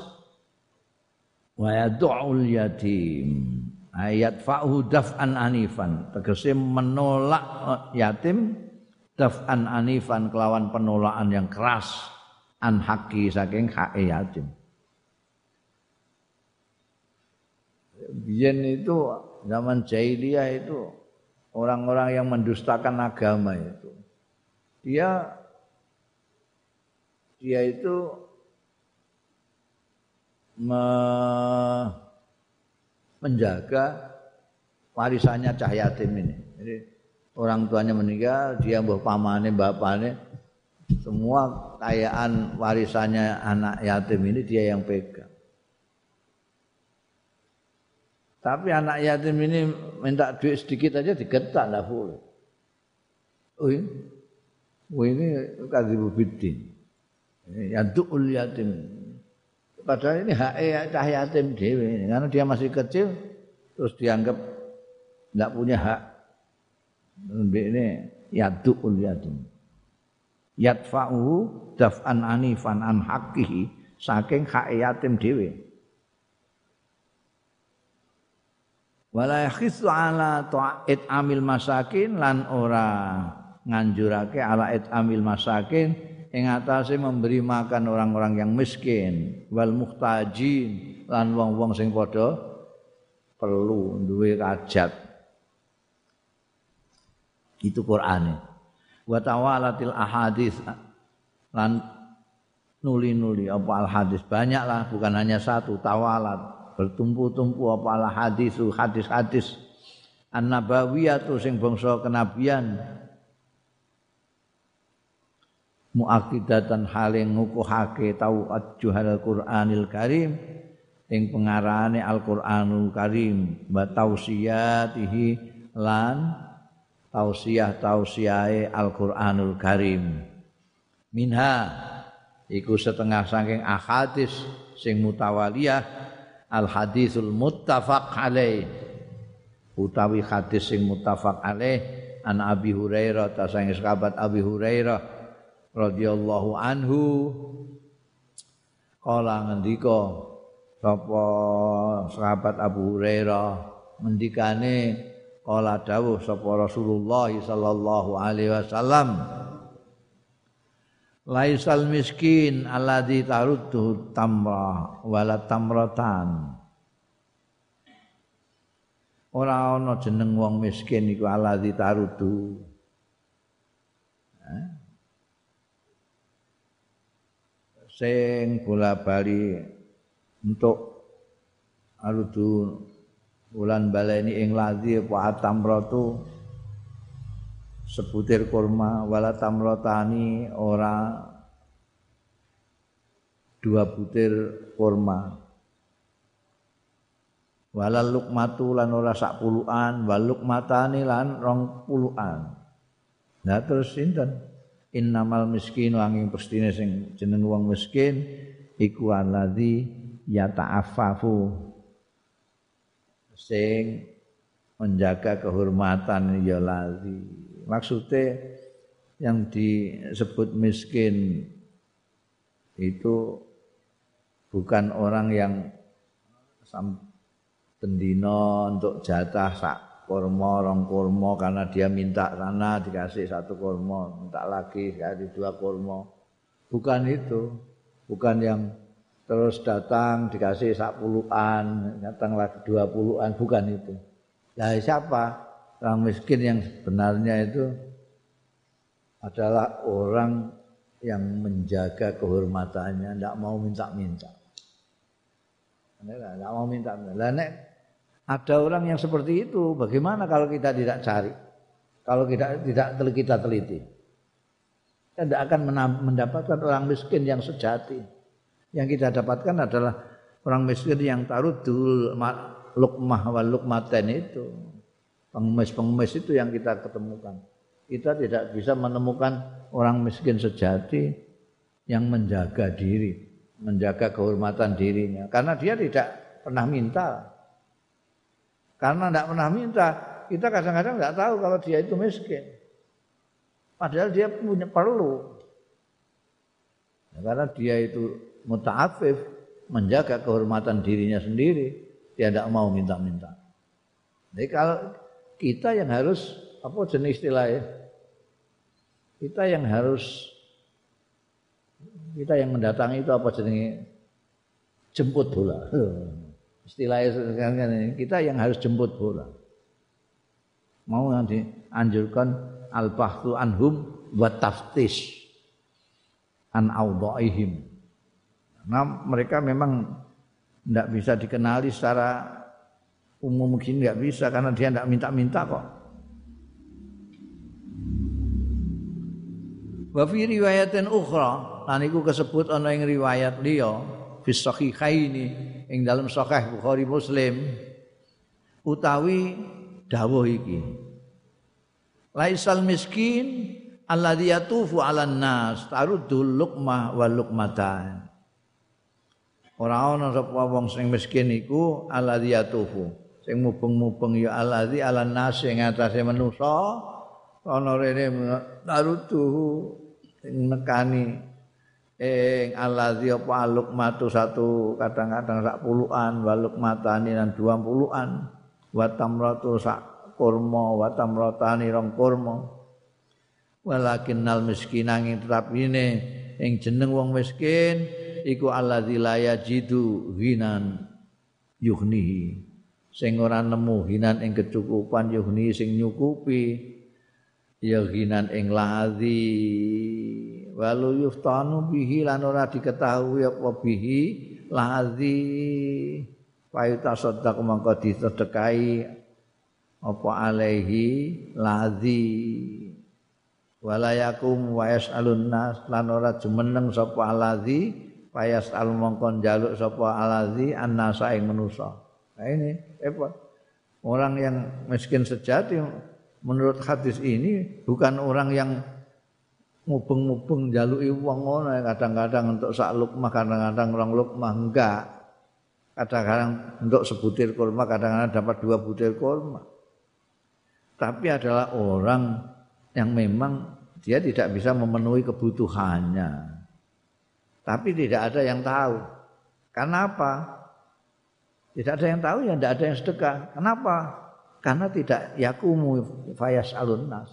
Wa yad'ul yatim. Ayat fa'hu daf'an anifan. Tegese menolak yatim daf'an anifan kelawan penolakan yang keras. An haki saking hak yatim. Biyen itu zaman jahiliyah itu orang-orang yang mendustakan agama itu dia dia itu me, menjaga warisannya cah yatim ini. Jadi orang tuanya meninggal, dia mbah pamane, bapakne semua kekayaan warisannya anak yatim ini dia yang pegang. Tapi anak yatim ini minta duit sedikit aja digetak enggak boleh. Oh ini, oh ini kadibu bidin. Ya du'ul yatim. Padahal ini hak cah yatim dewi, karena dia masih kecil terus dianggap tidak punya hak. Ini yadu'ul yatim. Yadfa'uhu daf'an anifan an hakihi saking hak yatim dewi. Wala yakhisu ala ta'it amil masakin lan ora nganjurake ala it amil masakin ing atase memberi makan orang-orang yang miskin wal muhtajin lan wong-wong sing padha perlu duwe kajat itu Qur'ane. Wa tawalatil ahadits lan nuli-nuli apa al hadis banyaklah bukan hanya satu tawalat. Bertumpu-tumpu apa al hadisu hadis-hadis. An-nabawiyatu sing bangsa kenabian muakidatan hale ngukuhake tau ajuhal Qur'anil Karim ing pengarane Al-Qur'anul Karim wa tausiyatihi lan tausiyah tausiyahe Al-Qur'anul Karim. Minha iku setengah saking ahadis sing mutawaliyah al hadisul muttafaq alaih. Utawi hadis sing muttafaq alaih an Abi Hurairah ta sahabat Abi Hurairah radhiyallahu anhu. Kala ngendika sapa sahabat Abu Hurairah? Ngendikane kala dawuh sapa Rasulullah sallallahu alaihi wasallam Laisal miskin alladzi taruddu tamra wala tamratan Ora ana jeneng wong miskin iku alladzi taruddu sing bola-bali untuk arudu bulan baleni ing ladzi apa atamratu sebutir kurma wala tamrotani ora dua butir kurma. Wala lukmatu lan ora sak puluhan wal lukmatani lan rong puluhan. Nah terus sinten innamal miskin angin pestine sing jeneng wong miskin iku alladzi yata'affafu sing menjaga kehormatan ya lazi. Maksudnya yang disebut miskin itu bukan orang yang pendino untuk jatah sak kurma, rong kurma karena dia minta sana dikasih satu kurma, minta lagi dikasih dua kurma. Bukan itu. Bukan yang terus datang dikasih sak puluhan, datang lagi dua puluhan, bukan itu. Lah siapa? Orang miskin yang sebenarnya itu adalah orang yang menjaga kehormatannya, tidak mau minta-minta. Tidak mau minta-minta. Ada orang yang seperti itu, bagaimana kalau kita tidak cari? Kalau kita tidak kita teliti? Kita tidak akan mendapatkan orang miskin yang sejati. Yang kita dapatkan adalah orang miskin yang taruh dul lukmah wal lukmaten itu. Pengemis-pengemis itu yang kita ketemukan. Kita tidak bisa menemukan orang miskin sejati yang menjaga diri, menjaga kehormatan dirinya. Karena dia tidak pernah minta. Karena tidak pernah minta, kita kadang-kadang tidak tahu kalau dia itu miskin. Padahal dia punya perlu. Ya, karena dia itu muta'afif, menjaga kehormatan dirinya sendiri, dia tidak mau minta-minta. Jadi kalau kita yang harus apa jenis istilahnya kita yang harus kita yang mendatangi itu apa jenenge jemput bola. Istilahnya sekarang kita yang harus jemput bola. Mau nanti anjurkan al-bahthu anhum wa taftish an awdaihim. Nah, mereka memang tidak bisa dikenali secara umum mungkin nggak bisa karena dia tidak minta-minta kok. Wa fi riwayatin ukhra lan iku kesebut ana ing riwayat liya fi sahihaini ing dalam sahih Bukhari Muslim utawi dawuh iki. Laisal miskin alladhi yatufu 'alan nas taruddul luqmah wal luqmatan. Ora ana sapa wong sing miskin iku alladhi yatufu. Sing mubeng-mubeng ya alladhi 'alan nas sing atase manusa ana rene tarutuhu nekani ing allazi apa matu satu kadang-kadang sak puluhan waluk matani dua puluhan. Wa tamratu sak kurma wa tamratani rong kurma. Walakin nal miskin tetap ini ing jeneng wong miskin iku allazi la yajidu ghinan yuhnihi sing ora nemu hinan ing kecukupan yuhni sing nyukupi. Ya ghinan ing ladzi walu yuftanu bihi lan ora diketahui apa bihi ladzi payuta sedek mangko disedekahi apa alaihi ladzi walayakum wa yasalun nas lan ora jumeneng sapa aladzi payas al mongko njaluk sapa aladzi annasa ing manusa. Nah ini apa orang yang miskin sejati menurut hadis ini bukan orang yang mubeng-mubeng jaluki wong ngono kadang-kadang untuk sak lukmah kadang-kadang orang lukmah. Enggak. Kadang-kadang untuk sebutir kurma kadang-kadang dapat dua butir kurma. Tapi adalah orang yang memang dia tidak bisa memenuhi kebutuhannya. Tapi tidak ada yang tahu. Kenapa tidak ada yang tahu ya tidak ada yang sedekah. Kenapa? Karena tidak yakumu fayas alun nas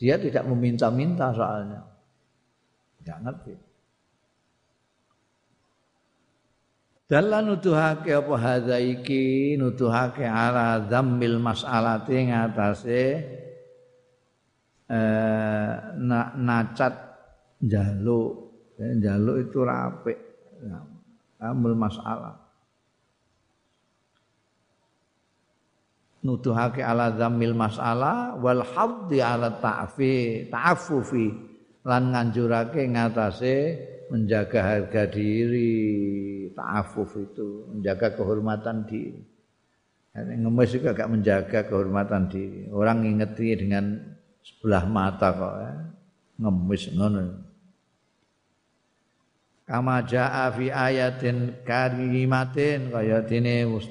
dia tidak meminta-minta soalnya. Enggak ngerti. Dalam nuduhake apa hadza iki? Nuduhake ala dzammil mas'alati ngatasé eh na, nacat jaluk jaluk itu rapik. Ambil masalah nuduhake ala dzammil mas'alah wal haddi ala ta'fi ta'affufi lan nganjurake ngatasé menjaga harga diri, ta'afuf itu, menjaga kehormatan diri. Ngemis juga agak menjaga kehormatan diri. Orang ngingeti dengan sebelah mata kok ya. Ngemis ngono. Kama jaa fi ayatin karimatin kaya dene wis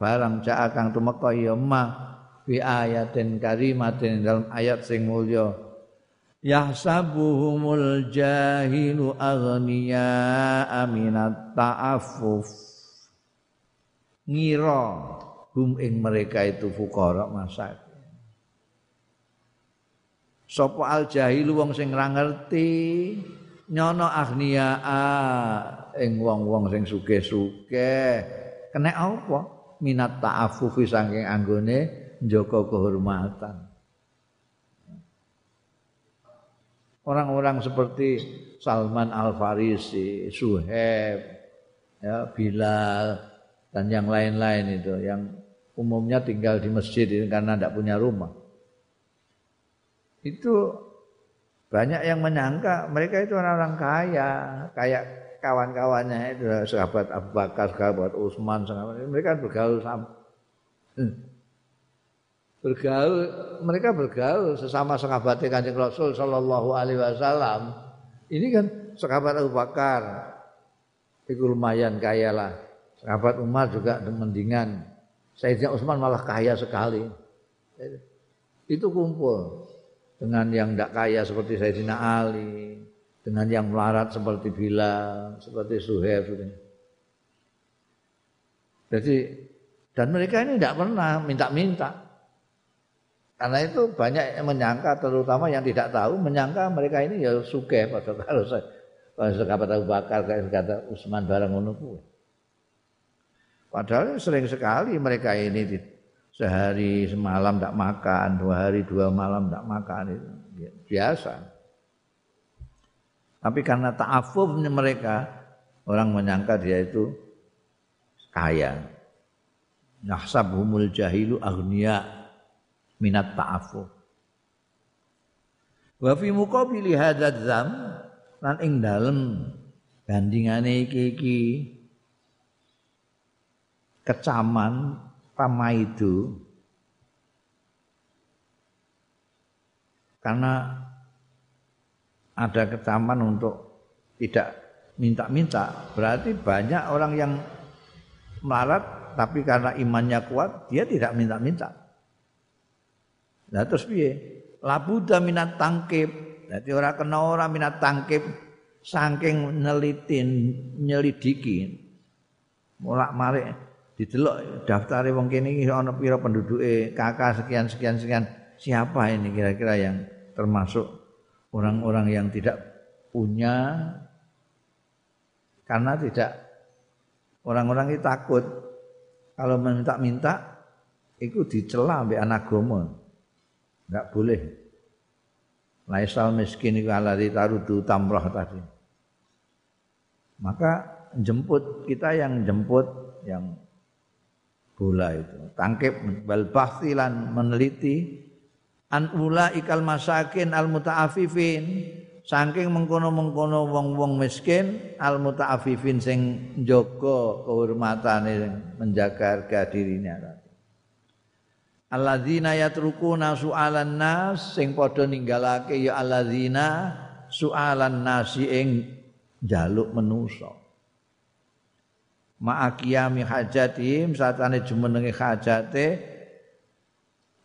barang jaa kang tumeka ya ma fi ayatin karimatin dalam ayat sing mulya. Yahsabuhumul jahilu aghniya aminat ta'affuf. Ngira hum ing mereka itu fuqara masak sapa al jahilu wong sing ora ngerti nyono agnia ing wong-wong sing sugih-sugih. Kena apa? Minat ta'affufi saking anggone njaga kehormatan. Orang-orang seperti Salman Al Farisi, Suhaib, ya, Bilal dan yang lain-lain itu yang umumnya tinggal di masjid karena tidak punya rumah. Itu banyak yang menyangka mereka itu orang-orang kaya, kayak kawan-kawannya itu sahabat Abu Bakar, sahabat Utsman, sahabat mereka bergaul sama hmm. bergaul mereka bergaul sesama sahabat Kanjeng Rasul sallallahu alaihi wasallam. Ini kan sahabat Abu Bakar itu lumayan kaya lah. Sahabat Umar juga mendingan. Sayyidina Utsman malah kaya sekali. Itu kumpul dengan yang tidak kaya seperti Sayyidina Ali, dengan yang melarat seperti Bilal, seperti Suhaib. Jadi dan mereka ini tidak pernah minta-minta. Karena itu banyak yang menyangka, terutama yang tidak tahu, menyangka mereka ini ya suke pada kalau saya kalau sahabat Abu Bakar kata Utsman barang ngono Padahal sering sekali mereka ini sehari semalam tidak makan, dua hari dua malam tidak makan itu biasa. Tapi karena ta'afufnya mereka, orang menyangka dia itu kaya. Nahsabuhumul jahilu agniya minat ta'afuf. Wa fi muqabili hadzal zam lan ing dalem bandingane iki-iki kecaman itu karena ada kecaman untuk tidak minta-minta. Berarti banyak orang yang melarat tapi karena imannya kuat dia tidak minta-minta. Nah terus piye? Labuda minat tangkip jadi orang kena orang minat tangkip saking nelitin nyelidiki. Mulak marik didelok daftare wong kene iki ana pira penduduke? Kakak sekian sekian sekian. Siapa ini kira-kira yang termasuk orang-orang yang tidak punya? Karena tidak orang-orang itu takut. Kalau minta-minta itu dicela mbek anak gomo enggak boleh. Laisal miskin itu ala ditarudu tamrah tadi. Maka jemput kita yang jemput yang bola itu. Tangkip bal bahtilan meneliti an ula ikal masakin al mutaafifin. Saking mengkono-mengkono wong-wong miskin al mutaafifin sing njaga kehormatane menjaga harga dirinya Alladzina yatrukuna su'alan nas sing padha ninggalake ya alladzina su'alan nasi ing jaluk menusa ma'akiyami hajatihim satane jumenenge hajate.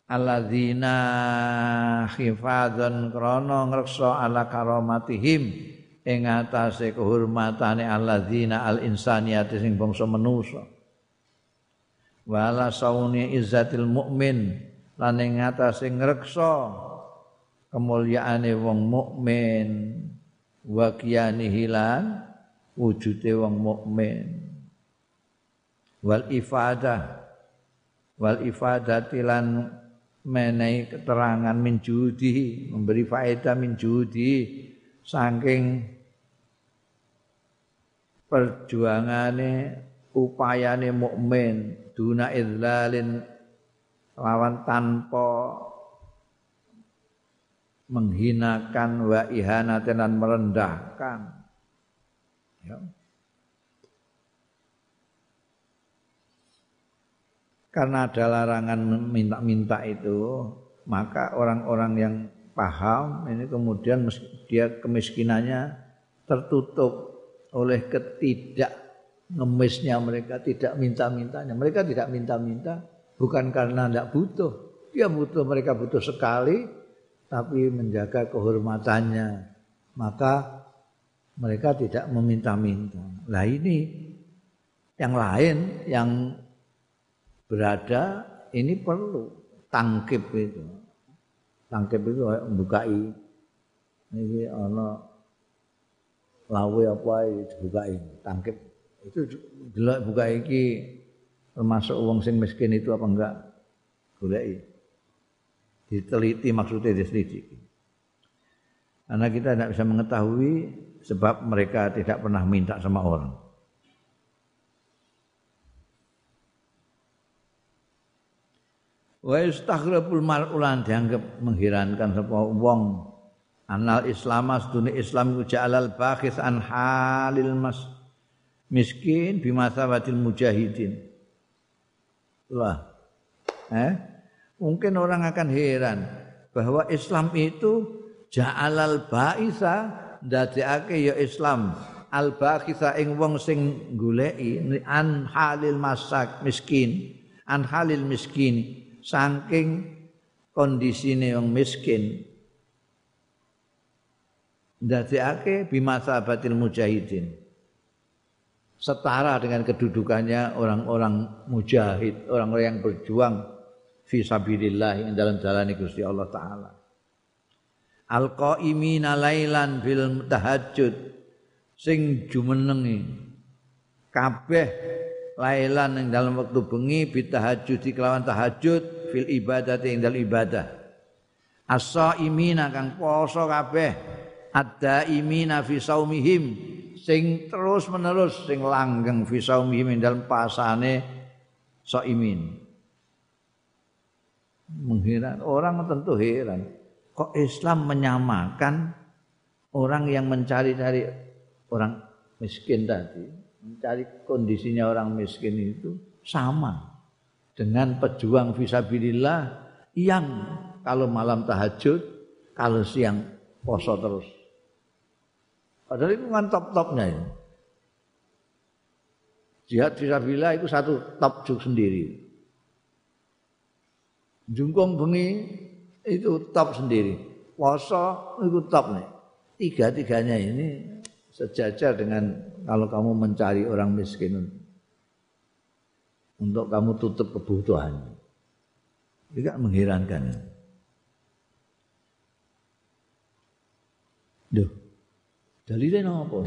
Alladzina khifadzan krana ngreksa ala karamatihim. Ing atase kehormatane alladzina al insaniyati sing bangsa manusa. Wala sauni izzatil mukmin lan ing atase ngreksa kemulyaane wong mukmin. Wa kiyanihi lan wujude wong mukmin wal ifadah wal ifadati lan menehi keterangan min judi memberi faedah min judi saking perjuangane upayane mukmin duna idlalin lawan tanpa menghinakan wa ihanatan dan merendahkan ya. Karena ada larangan minta-minta itu maka orang-orang yang paham ini kemudian dia kemiskinannya tertutup oleh ketidak ngemisnya mereka tidak minta-mintanya. Mereka tidak minta-minta bukan karena tidak butuh. Dia butuh mereka butuh sekali tapi menjaga kehormatannya. Maka mereka tidak meminta-minta. Lah ini yang lain yang berada ini perlu tangkip itu. Tangkip itu bukai ini ana lawe apa dibukai tangkip itu delok buka iki termasuk uang sing miskin itu apa enggak? Goleki. Diteliti maksudnya diselidiki. Karena kita tidak bisa mengetahui sebab mereka tidak pernah minta sama orang wa istaghrabul mar'ulan dianggap mengherankan sapa wong. Anal islam asdune islam iku ja'alal bakhis an halil mas miskin bimasawatil mujahidin. Lah eh? Mungkin orang akan heran bahwa Islam itu ja'alal ba'isa ndadekake ya Islam. Al bakhisa ing wong sing goleki an halil masak miskin an halil miskin saking kondisine wong miskin ndadekake bimasabatil mujahidin setara dengan kedudukannya orang-orang mujahid, orang-orang yang berjuang fi sabilillah yang dalam jalan Gusti Allah taala. Al-qaimina lailan bil tahajud sing jumenengi kabeh lailan yang dalam waktu bengi bitahajud kelawan tahajud fil ibadah ing dalam ibadah. As-saimina kang poso kabeh ad-daimina fi saumihim sing terus menerus sing langgeng fi saumihim ing dalam pasane saimin. Mengheran orang tentu heran. Kok Islam menyamakan orang yang mencari-cari orang miskin tadi mencari kondisinya orang miskin itu sama dengan pejuang visabilillah yang kalau malam tahajud, kalau siang poso terus. Padahal itu kan top-topnya ini. Jihad visabilillah itu satu top juk sendiri. Jungkung bengi itu top sendiri. Poso itu top nih. Tiga-tiganya ini sejajar dengan kalau kamu mencari orang miskin untuk kamu tutup kebutuhan. Juga mengherankan. Duh, dalilnya apa?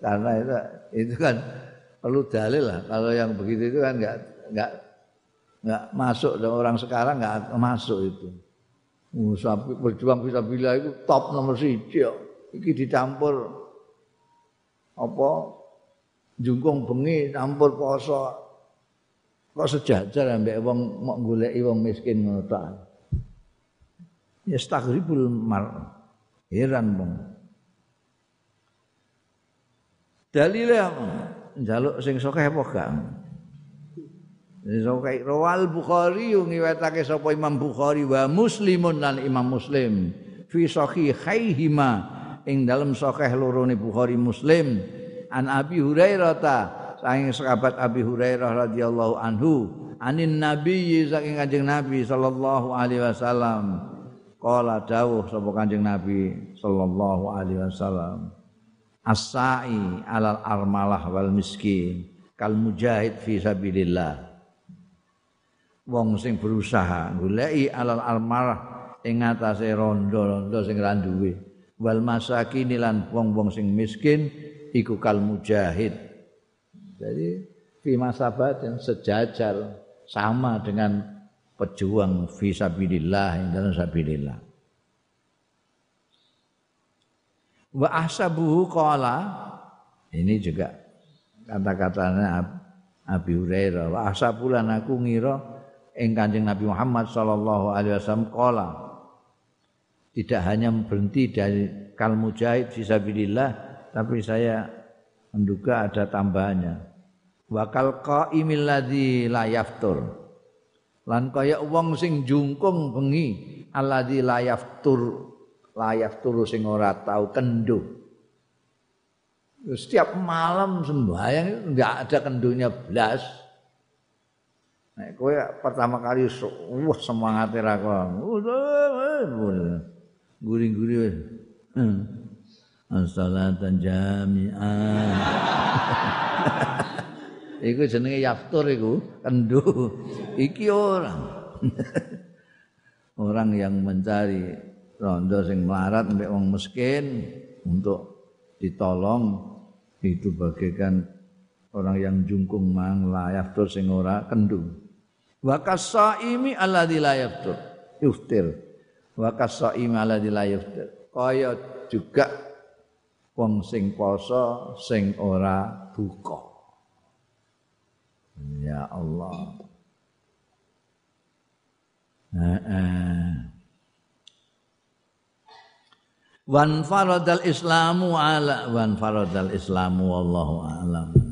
Karena itu, itu kan perlu dalil lah. Kalau yang begitu itu kan nggak nggak nggak masuk dan orang sekarang nggak masuk itu. Berjuang bisa bila itu top nomor siji. Iki dicampur apa? Jungkung bengi campur poso. Kok sejajar ambek wong mok goleki wong miskin ngono ta ya stagribul mar. Heran wong. Dalile njaluk sing sokeh apa gak? Sokeh rawal Bukhari ngiwetake sapa Imam Bukhari wa Muslimun lan Imam Muslim. Fi sahihaihima ing dalam sahih loro Bukhari Muslim an Abi Hurairah ta saking sahabat Abi Hurairah radhiyallahu anhu anin nabi saking kanjeng Nabi sallallahu alaihi wasallam. Qala dawuh sapa kanjeng Nabi sallallahu alaihi wasallam as-sa'i alal armalah wal miskin kal mujahid fi sabilillah. Wong sing berusaha goleki alal armalah ing ngatasé rondo-rondo sing ra duwe wal masakin lan wong-wong sing miskin iku kal mujahid. Jadi fi masabat yang sejajar sama dengan pejuang fi sabilillah yang dalam sabilillah. Wa ahsabuhu qala ini juga kata-katanya Abi Hurairah wa ahsabulan aku ngira ing Nabi Muhammad sallallahu alaihi wasallam qala tidak hanya berhenti dari kal mujahid fisabilillah tapi saya menduga ada tambahannya. Wa kal qaimil ladzi la yaftur. Lan kaya wong sing jungkung bengi alladzi la yaftur la yaftur sing ora tau kendu. Setiap malam sembahyang enggak ada kendunya belas Nek kowe pertama kali wah semangat ra Guri-guri wis. As-salatan jami'ah. iku jenenge yaftur iku, kendu. Iki orang. orang yang mencari rondo sing melarat mbek wong miskin untuk ditolong itu bagaikan orang yang jungkung mang layak tur sing ora kendu. wa kasaimi alladzi la yaftur yuftir wa kasaimi alladzi la kaya juga wong sing poso sing ora buka. Ya Allah. Wan faradal islamu ala wan faradal islamu wallahu alam